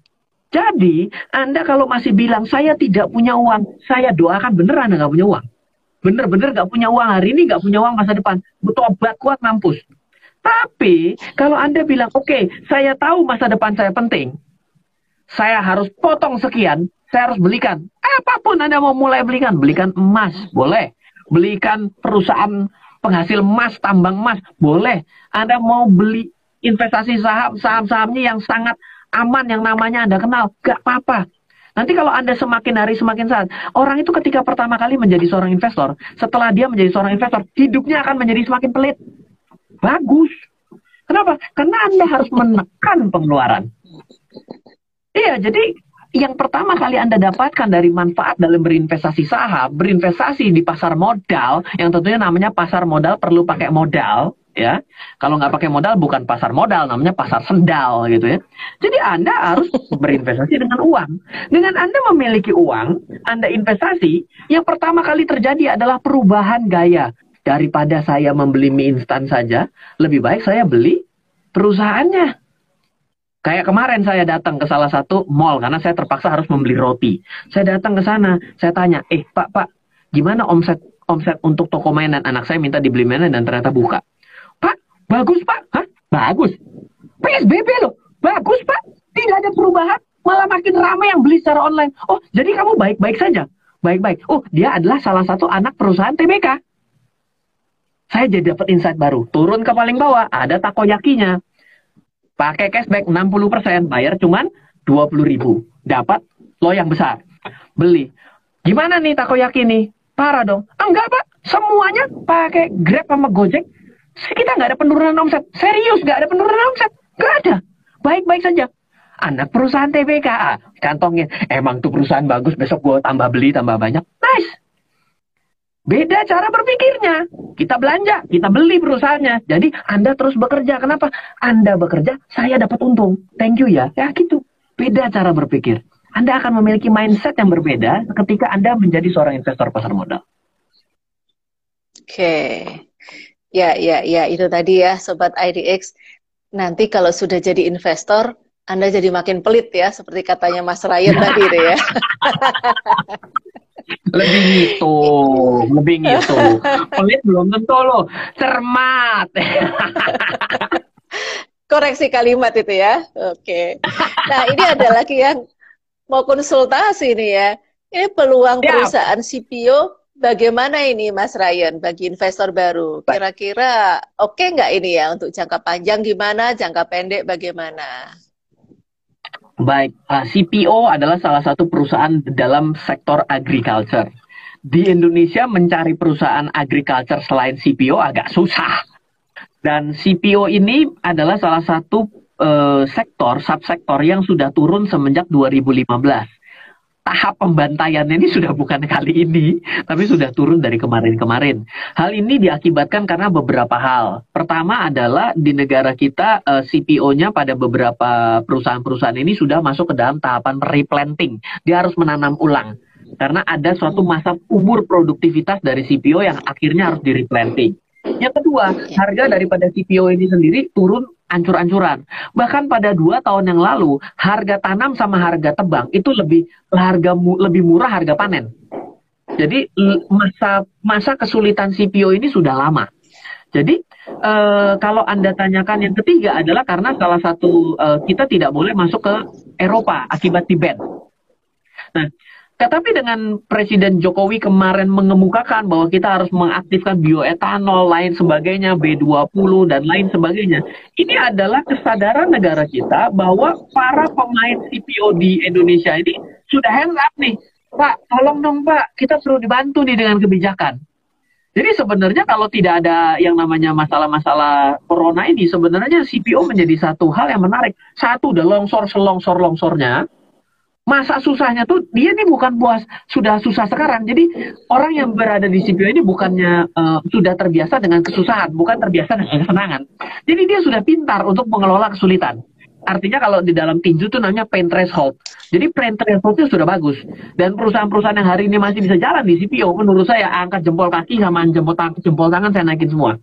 Jadi, Anda kalau masih bilang, saya tidak punya uang, saya doakan bener Anda nggak punya uang. Bener-bener nggak punya uang hari ini, nggak punya uang masa depan. Bertobat kuat mampus. Tapi, kalau Anda bilang, oke, okay, saya tahu masa depan saya penting. Saya harus potong sekian, saya harus belikan. Apa pun Anda mau mulai belikan. Belikan emas, boleh. Belikan perusahaan penghasil emas, tambang emas, boleh. Anda mau beli investasi saham, saham-sahamnya yang sangat aman yang namanya Anda kenal, gak apa-apa. Nanti kalau Anda semakin hari semakin saat, orang itu ketika pertama kali menjadi seorang investor, setelah dia menjadi seorang investor, hidupnya akan menjadi semakin pelit. Bagus. Kenapa? Karena Anda harus menekan pengeluaran. Iya, jadi yang pertama kali Anda dapatkan dari manfaat dalam berinvestasi saham, berinvestasi di pasar modal, yang tentunya namanya pasar modal perlu pakai modal, ya. Kalau nggak pakai modal bukan pasar modal, namanya pasar sendal gitu ya. Jadi Anda harus berinvestasi dengan uang. Dengan Anda memiliki uang, Anda investasi, yang pertama kali terjadi adalah perubahan gaya. Daripada saya membeli mie instan saja, lebih baik saya beli perusahaannya. Kayak kemarin saya datang ke salah satu mall karena saya terpaksa harus membeli roti. Saya datang ke sana, saya tanya, "Eh, Pak, Pak, gimana omset omset untuk toko mainan anak saya minta dibeli mainan dan ternyata buka." Bagus Pak. Hah? Bagus. PSBB loh. Bagus Pak. Tidak ada perubahan. Malah makin ramai yang beli secara online. Oh, jadi kamu baik-baik saja. Baik-baik. Oh, dia adalah salah satu anak perusahaan TBK. Saya jadi dapat insight baru. Turun ke paling bawah, ada takoyakinya. Pakai cashback 60%, bayar cuman 20 ribu. Dapat lo yang besar. Beli. Gimana nih takoyaki nih? Parah dong. Enggak pak, semuanya pakai Grab sama Gojek kita nggak ada penurunan omset. Serius, nggak ada penurunan omset. Nggak ada. Baik-baik saja. Anak perusahaan TBK, ah, kantongnya. Emang tuh perusahaan bagus, besok gue tambah beli, tambah banyak. Nice. Beda cara berpikirnya. Kita belanja, kita beli perusahaannya. Jadi Anda terus bekerja. Kenapa? Anda bekerja, saya dapat untung. Thank you ya. Ya gitu. Beda cara berpikir. Anda akan memiliki mindset yang berbeda ketika Anda menjadi seorang investor pasar modal. Oke. Okay. Ya, ya, ya, itu tadi ya, Sobat IDX. Nanti kalau sudah jadi investor, Anda jadi makin pelit ya, seperti katanya Mas Ryan tadi itu ya. lebih gitu, lebih gitu. Pelit belum tentu loh, cermat. Koreksi kalimat itu ya. Oke. Nah, ini ada lagi yang mau konsultasi nih ya. Ini peluang perusahaan CPO Bagaimana ini Mas Ryan bagi investor baru? Kira-kira oke okay nggak ini ya untuk jangka panjang gimana, jangka pendek bagaimana? Baik, uh, CPO adalah salah satu perusahaan dalam sektor agriculture. Di Indonesia mencari perusahaan agriculture selain CPO agak susah. Dan CPO ini adalah salah satu uh, sektor, subsektor yang sudah turun semenjak 2015 tahap pembantaian ini sudah bukan kali ini, tapi sudah turun dari kemarin-kemarin. Hal ini diakibatkan karena beberapa hal. Pertama adalah di negara kita eh, CPO-nya pada beberapa perusahaan-perusahaan ini sudah masuk ke dalam tahapan replanting. Dia harus menanam ulang. Karena ada suatu masa umur produktivitas dari CPO yang akhirnya harus di replanting. Yang kedua, harga daripada CPO ini sendiri turun ancur-ancuran. Bahkan pada dua tahun yang lalu, harga tanam sama harga tebang itu lebih harga mu, lebih murah harga panen. Jadi masa masa kesulitan CPO ini sudah lama. Jadi e, kalau anda tanyakan yang ketiga adalah karena salah satu e, kita tidak boleh masuk ke Eropa akibat Tibet. Nah, tetapi dengan Presiden Jokowi kemarin mengemukakan bahwa kita harus mengaktifkan bioetanol, lain sebagainya, B20 dan lain sebagainya. Ini adalah kesadaran negara kita bahwa para pemain CPO di Indonesia ini sudah hands up nih. Pak, tolong dong Pak, kita perlu dibantu nih dengan kebijakan. Jadi sebenarnya kalau tidak ada yang namanya masalah-masalah corona ini, sebenarnya CPO menjadi satu hal yang menarik. Satu, udah longsor selongsor-longsornya, masa susahnya tuh dia ini bukan puas sudah susah sekarang. Jadi orang yang berada di CPO ini bukannya uh, sudah terbiasa dengan kesusahan, bukan terbiasa dengan kesenangan. Jadi dia sudah pintar untuk mengelola kesulitan. Artinya kalau di dalam tinju itu namanya pain threshold. Jadi pain itu sudah bagus. Dan perusahaan-perusahaan yang hari ini masih bisa jalan di CPO, menurut saya angkat jempol kaki sama jempol, tang jempol tangan saya naikin semua.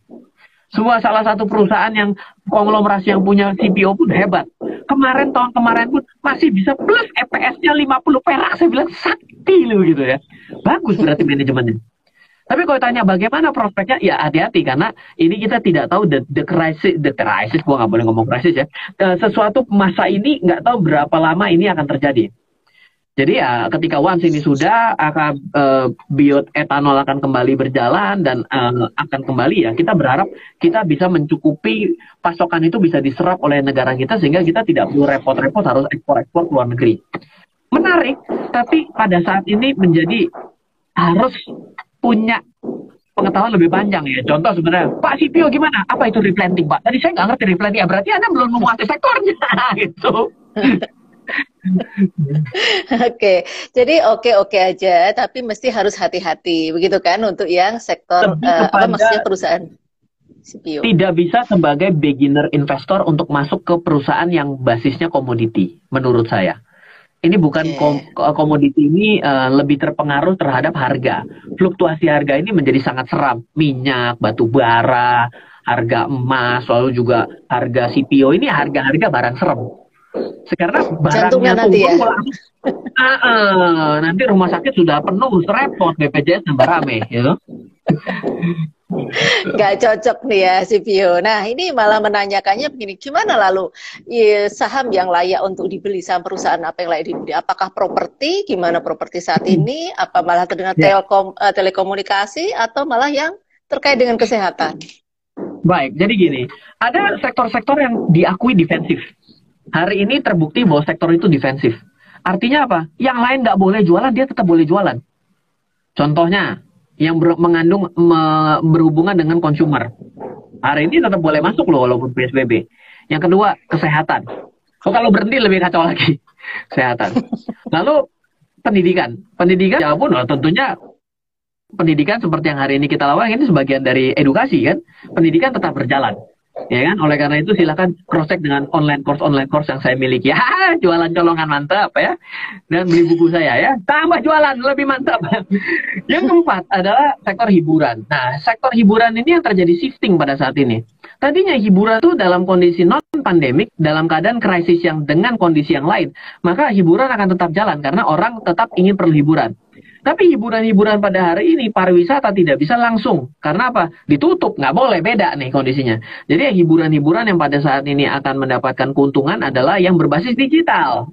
Semua salah satu perusahaan yang konglomerasi yang punya CPO pun hebat. Kemarin tahun kemarin pun masih bisa plus EPS-nya 50 perak. Saya bilang sakti loh gitu ya. Bagus berarti manajemennya. Tapi kalau tanya bagaimana prospeknya, ya hati-hati karena ini kita tidak tahu the, the crisis, the crisis, gua nggak boleh ngomong krisis ya. Uh, sesuatu masa ini nggak tahu berapa lama ini akan terjadi. Jadi ya ketika once ini sudah akan uh, bioetanol akan kembali berjalan dan uh, akan kembali ya kita berharap kita bisa mencukupi pasokan itu bisa diserap oleh negara kita sehingga kita tidak perlu repot-repot harus ekspor-ekspor ke luar negeri. Menarik, tapi pada saat ini menjadi harus punya pengetahuan lebih panjang ya. Contoh sebenarnya, Pak CPO gimana? Apa itu replanting, Pak? Tadi saya nggak ngerti replanting. Ya, berarti Anda belum menguasai sektornya, gitu. Oke, jadi oke-oke aja, tapi mesti harus hati-hati, begitu kan untuk yang sektor uh, apa maksudnya perusahaan CPO. Tidak bisa sebagai beginner investor untuk masuk ke perusahaan yang basisnya komoditi, menurut saya. Ini bukan okay. komoditi ini uh, lebih terpengaruh terhadap harga. Fluktuasi harga ini menjadi sangat seram. Minyak, batu bara, harga emas, lalu juga harga CPO ini harga-harga barang serem. Sekarang barangnya nanti ya. uh, uh, nanti rumah sakit sudah penuh, repot BPJS tambah rame, gitu. Gak cocok nih ya CPO. Nah ini malah menanyakannya begini, gimana lalu ya, saham yang layak untuk dibeli, saham perusahaan apa yang layak dibeli? Apakah properti, gimana properti saat ini? Apa malah terdengar ya. telkom, uh, telekomunikasi atau malah yang terkait dengan kesehatan? Baik, jadi gini, ada sektor-sektor yang diakui defensif. Hari ini terbukti bahwa sektor itu defensif. Artinya apa? Yang lain nggak boleh jualan, dia tetap boleh jualan. Contohnya, yang ber, mengandung me, berhubungan dengan konsumer. Hari ini tetap boleh masuk loh walaupun PSBB. Yang kedua, kesehatan. Oh, kalau berhenti lebih kacau lagi. Kesehatan. Lalu pendidikan. Pendidikan ya pun tentunya pendidikan seperti yang hari ini kita lakukan ini sebagian dari edukasi kan. Pendidikan tetap berjalan ya kan? Oleh karena itu silakan cross check dengan online course online course yang saya miliki. Ya jualan colongan mantap ya. Dan beli buku saya ya. Tambah jualan lebih mantap. Yang keempat adalah sektor hiburan. Nah sektor hiburan ini yang terjadi shifting pada saat ini. Tadinya hiburan itu dalam kondisi non pandemik dalam keadaan krisis yang dengan kondisi yang lain maka hiburan akan tetap jalan karena orang tetap ingin perlu hiburan tapi hiburan-hiburan pada hari ini pariwisata tidak bisa langsung. Karena apa? Ditutup, nggak boleh, beda nih kondisinya. Jadi hiburan-hiburan yang pada saat ini akan mendapatkan keuntungan adalah yang berbasis digital.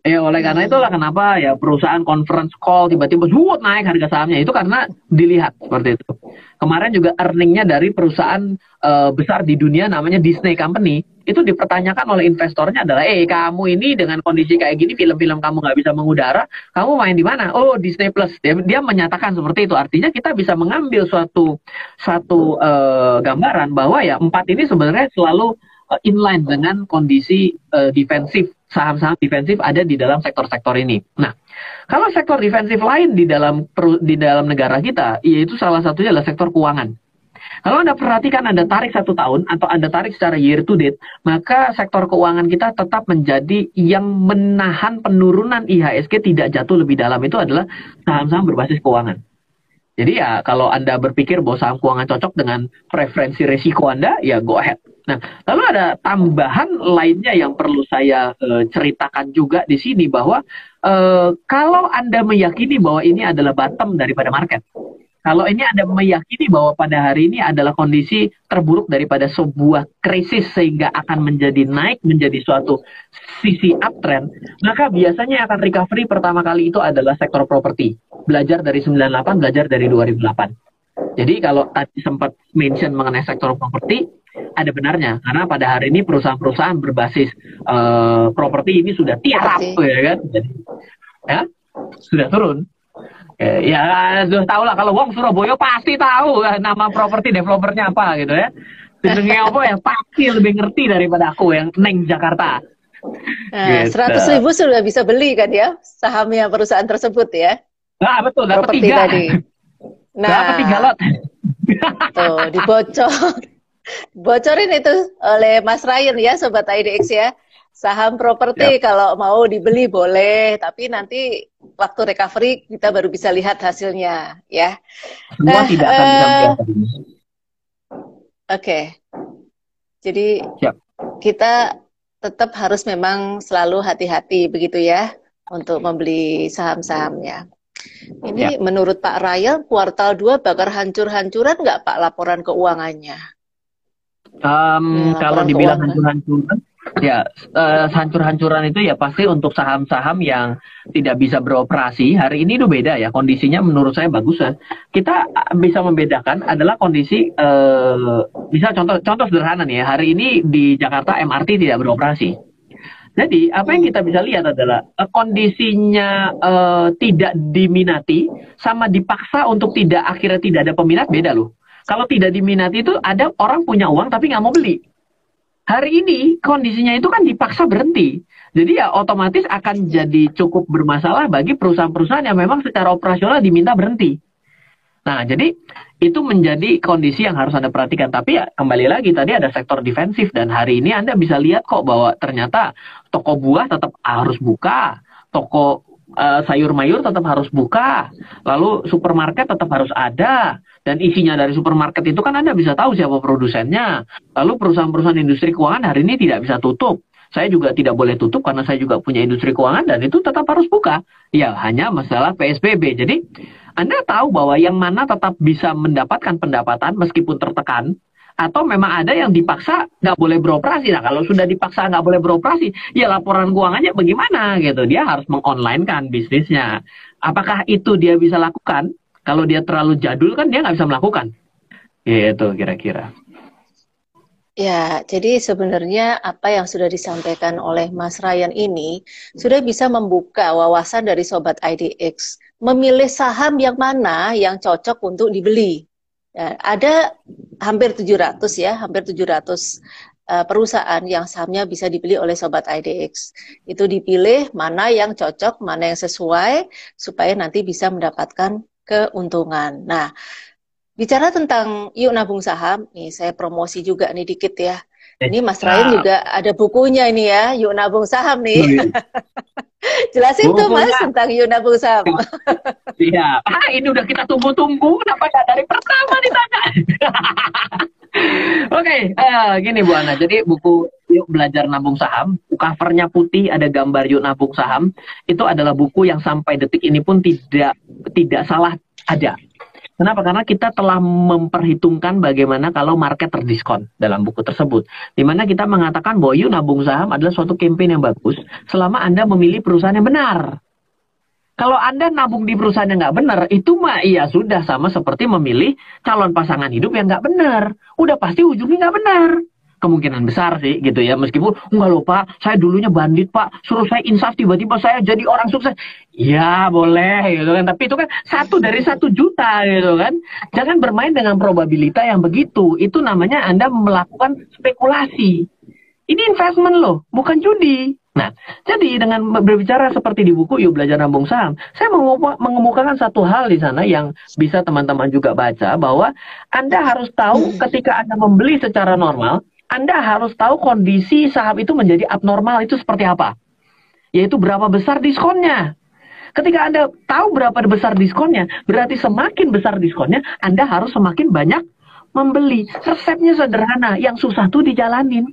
Ya oleh karena itulah kenapa ya perusahaan conference call tiba-tiba wuut naik harga sahamnya itu karena dilihat seperti itu. Kemarin juga earningnya dari perusahaan uh, besar di dunia namanya Disney Company itu dipertanyakan oleh investornya adalah eh kamu ini dengan kondisi kayak gini film-film kamu nggak bisa mengudara kamu main di mana oh Disney Plus dia, dia menyatakan seperti itu artinya kita bisa mengambil suatu satu uh, gambaran bahwa ya empat ini sebenarnya selalu uh, inline dengan kondisi uh, defensif saham-saham defensif ada di dalam sektor-sektor ini. Nah, kalau sektor defensif lain di dalam di dalam negara kita, yaitu salah satunya adalah sektor keuangan. Kalau Anda perhatikan Anda tarik satu tahun atau Anda tarik secara year to date, maka sektor keuangan kita tetap menjadi yang menahan penurunan IHSG tidak jatuh lebih dalam itu adalah saham-saham berbasis keuangan. Jadi ya kalau Anda berpikir bahwa saham keuangan cocok dengan preferensi resiko Anda, ya go ahead. Nah, lalu ada tambahan lainnya yang perlu saya uh, ceritakan juga di sini bahwa uh, kalau Anda meyakini bahwa ini adalah bottom daripada market, kalau ini Anda meyakini bahwa pada hari ini adalah kondisi terburuk daripada sebuah krisis sehingga akan menjadi naik menjadi suatu sisi uptrend, maka biasanya akan recovery pertama kali itu adalah sektor properti. Belajar dari 98, belajar dari 2008. Jadi kalau tadi sempat mention mengenai sektor properti, ada benarnya karena pada hari ini perusahaan-perusahaan berbasis uh, properti ini sudah tiarap ya kan jadi ya sudah turun ya, ya sudah tahu lah kalau Wong Surabaya pasti tahu ya, nama properti developernya apa gitu ya. Jenengnya apa ya? Pasti lebih ngerti daripada aku yang neng Jakarta. Nah, gitu. seratus ribu sudah bisa beli kan ya sahamnya perusahaan tersebut ya? Nah betul dapat tiga. tadi. nah dapat tiga lot. tuh dibocor. Bocorin itu oleh Mas Ryan ya, Sobat IDX ya. Saham properti ya. kalau mau dibeli boleh, tapi nanti waktu recovery kita baru bisa lihat hasilnya ya. Semua nah, tidak akan bisa uh, Oke. Okay. Jadi Siap. kita tetap harus memang selalu hati-hati begitu ya untuk membeli saham-sahamnya. Ini ya. menurut Pak Ryan kuartal 2 bakar hancur-hancuran nggak Pak laporan keuangannya? Um, ya, kalau dibilang hancur-hancuran, ya uh, hancur-hancuran itu ya pasti untuk saham-saham yang tidak bisa beroperasi. Hari ini itu beda ya kondisinya menurut saya bagus ya. Kita bisa membedakan adalah kondisi uh, bisa contoh contoh sederhana nih ya. Hari ini di Jakarta MRT tidak beroperasi. Jadi apa yang kita bisa lihat adalah uh, kondisinya uh, tidak diminati sama dipaksa untuk tidak akhirnya tidak ada peminat beda loh. Kalau tidak diminati itu ada orang punya uang tapi nggak mau beli. Hari ini kondisinya itu kan dipaksa berhenti. Jadi ya otomatis akan jadi cukup bermasalah bagi perusahaan-perusahaan yang memang secara operasional diminta berhenti. Nah, jadi itu menjadi kondisi yang harus Anda perhatikan. Tapi ya kembali lagi tadi ada sektor defensif dan hari ini Anda bisa lihat kok bahwa ternyata toko buah tetap harus buka, toko uh, sayur mayur tetap harus buka, lalu supermarket tetap harus ada, dan isinya dari supermarket itu kan Anda bisa tahu siapa produsennya. Lalu perusahaan-perusahaan industri keuangan hari ini tidak bisa tutup. Saya juga tidak boleh tutup karena saya juga punya industri keuangan dan itu tetap harus buka. Ya, hanya masalah PSBB. Jadi, Anda tahu bahwa yang mana tetap bisa mendapatkan pendapatan meskipun tertekan, atau memang ada yang dipaksa nggak boleh beroperasi. Nah, kalau sudah dipaksa nggak boleh beroperasi, ya laporan keuangannya bagaimana gitu. Dia harus mengonline kan bisnisnya. Apakah itu dia bisa lakukan? Kalau dia terlalu jadul kan dia nggak bisa melakukan. Itu kira-kira. Ya, jadi sebenarnya apa yang sudah disampaikan oleh Mas Ryan ini sudah bisa membuka wawasan dari Sobat IDX. Memilih saham yang mana yang cocok untuk dibeli. Ya, ada hampir 700 ya, hampir 700 uh, eh, perusahaan yang sahamnya bisa dibeli oleh Sobat IDX. Itu dipilih mana yang cocok, mana yang sesuai, supaya nanti bisa mendapatkan keuntungan. Nah, bicara tentang yuk nabung saham, nih saya promosi juga nih dikit ya. Eh, ini Mas Ryan juga ada bukunya ini ya, yuk nabung saham nih. Jelasin tuh Mas tentang yuk nabung saham. Iya, ah, ini udah kita tunggu-tunggu, kenapa nggak dari pertama ditanya? Oke, okay, uh, eh, gini Bu Ana. Jadi buku Yuk Belajar Nabung Saham, covernya putih, ada gambar Yuk Nabung Saham. Itu adalah buku yang sampai detik ini pun tidak tidak salah ada. Kenapa? Karena kita telah memperhitungkan bagaimana kalau market terdiskon dalam buku tersebut. Di mana kita mengatakan bahwa Yuk Nabung Saham adalah suatu campaign yang bagus selama Anda memilih perusahaan yang benar. Kalau Anda nabung di perusahaan yang nggak benar, itu mah iya sudah sama seperti memilih calon pasangan hidup yang nggak benar. Udah pasti ujungnya nggak benar. Kemungkinan besar sih gitu ya. Meskipun, nggak lupa, saya dulunya bandit pak, suruh saya insaf tiba-tiba saya jadi orang sukses. Ya boleh gitu kan. Tapi itu kan satu dari satu juta gitu kan. Jangan bermain dengan probabilitas yang begitu. Itu namanya Anda melakukan spekulasi. Ini investment loh, bukan judi. Nah, jadi dengan berbicara seperti di buku Yuk Belajar Nabung Saham, saya mengemukakan satu hal di sana yang bisa teman-teman juga baca bahwa Anda harus tahu ketika Anda membeli secara normal, Anda harus tahu kondisi saham itu menjadi abnormal itu seperti apa. Yaitu berapa besar diskonnya. Ketika Anda tahu berapa besar diskonnya, berarti semakin besar diskonnya, Anda harus semakin banyak membeli. Resepnya sederhana, yang susah tuh dijalanin.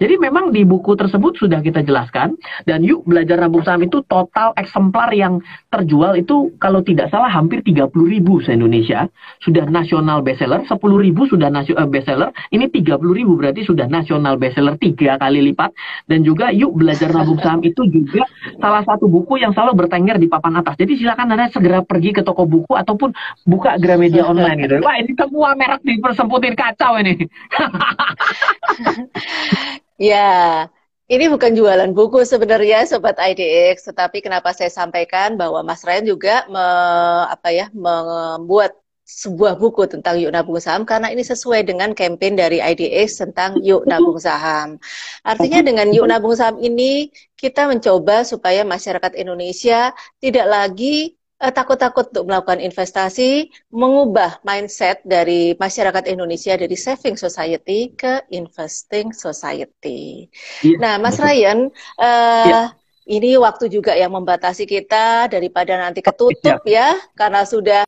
Jadi memang di buku tersebut sudah kita jelaskan dan yuk belajar nabung saham itu total eksemplar yang terjual itu kalau tidak salah hampir 30 ribu se-Indonesia. Sudah nasional bestseller 10 ribu sudah nasional eh, bestseller. Ini 30 ribu berarti sudah nasional bestseller tiga kali lipat. Dan juga yuk belajar nabung saham itu juga salah satu buku yang selalu bertengger di papan atas. Jadi silakan anda segera pergi ke toko buku ataupun buka Gramedia online gitu. Wah ini semua merek dipersemputin kacau ini Ya, ini bukan jualan buku sebenarnya Sobat IDX, tetapi kenapa saya sampaikan bahwa Mas Ryan juga me, apa ya, membuat sebuah buku tentang yuk nabung saham. Karena ini sesuai dengan campaign dari IDX tentang yuk nabung saham. Artinya dengan yuk nabung saham ini kita mencoba supaya masyarakat Indonesia tidak lagi takut-takut untuk melakukan investasi, mengubah mindset dari masyarakat Indonesia dari saving society ke investing society. Yeah, nah, Mas betul. Ryan, uh, yeah. ini waktu juga yang membatasi kita daripada nanti ketutup yeah. ya, karena sudah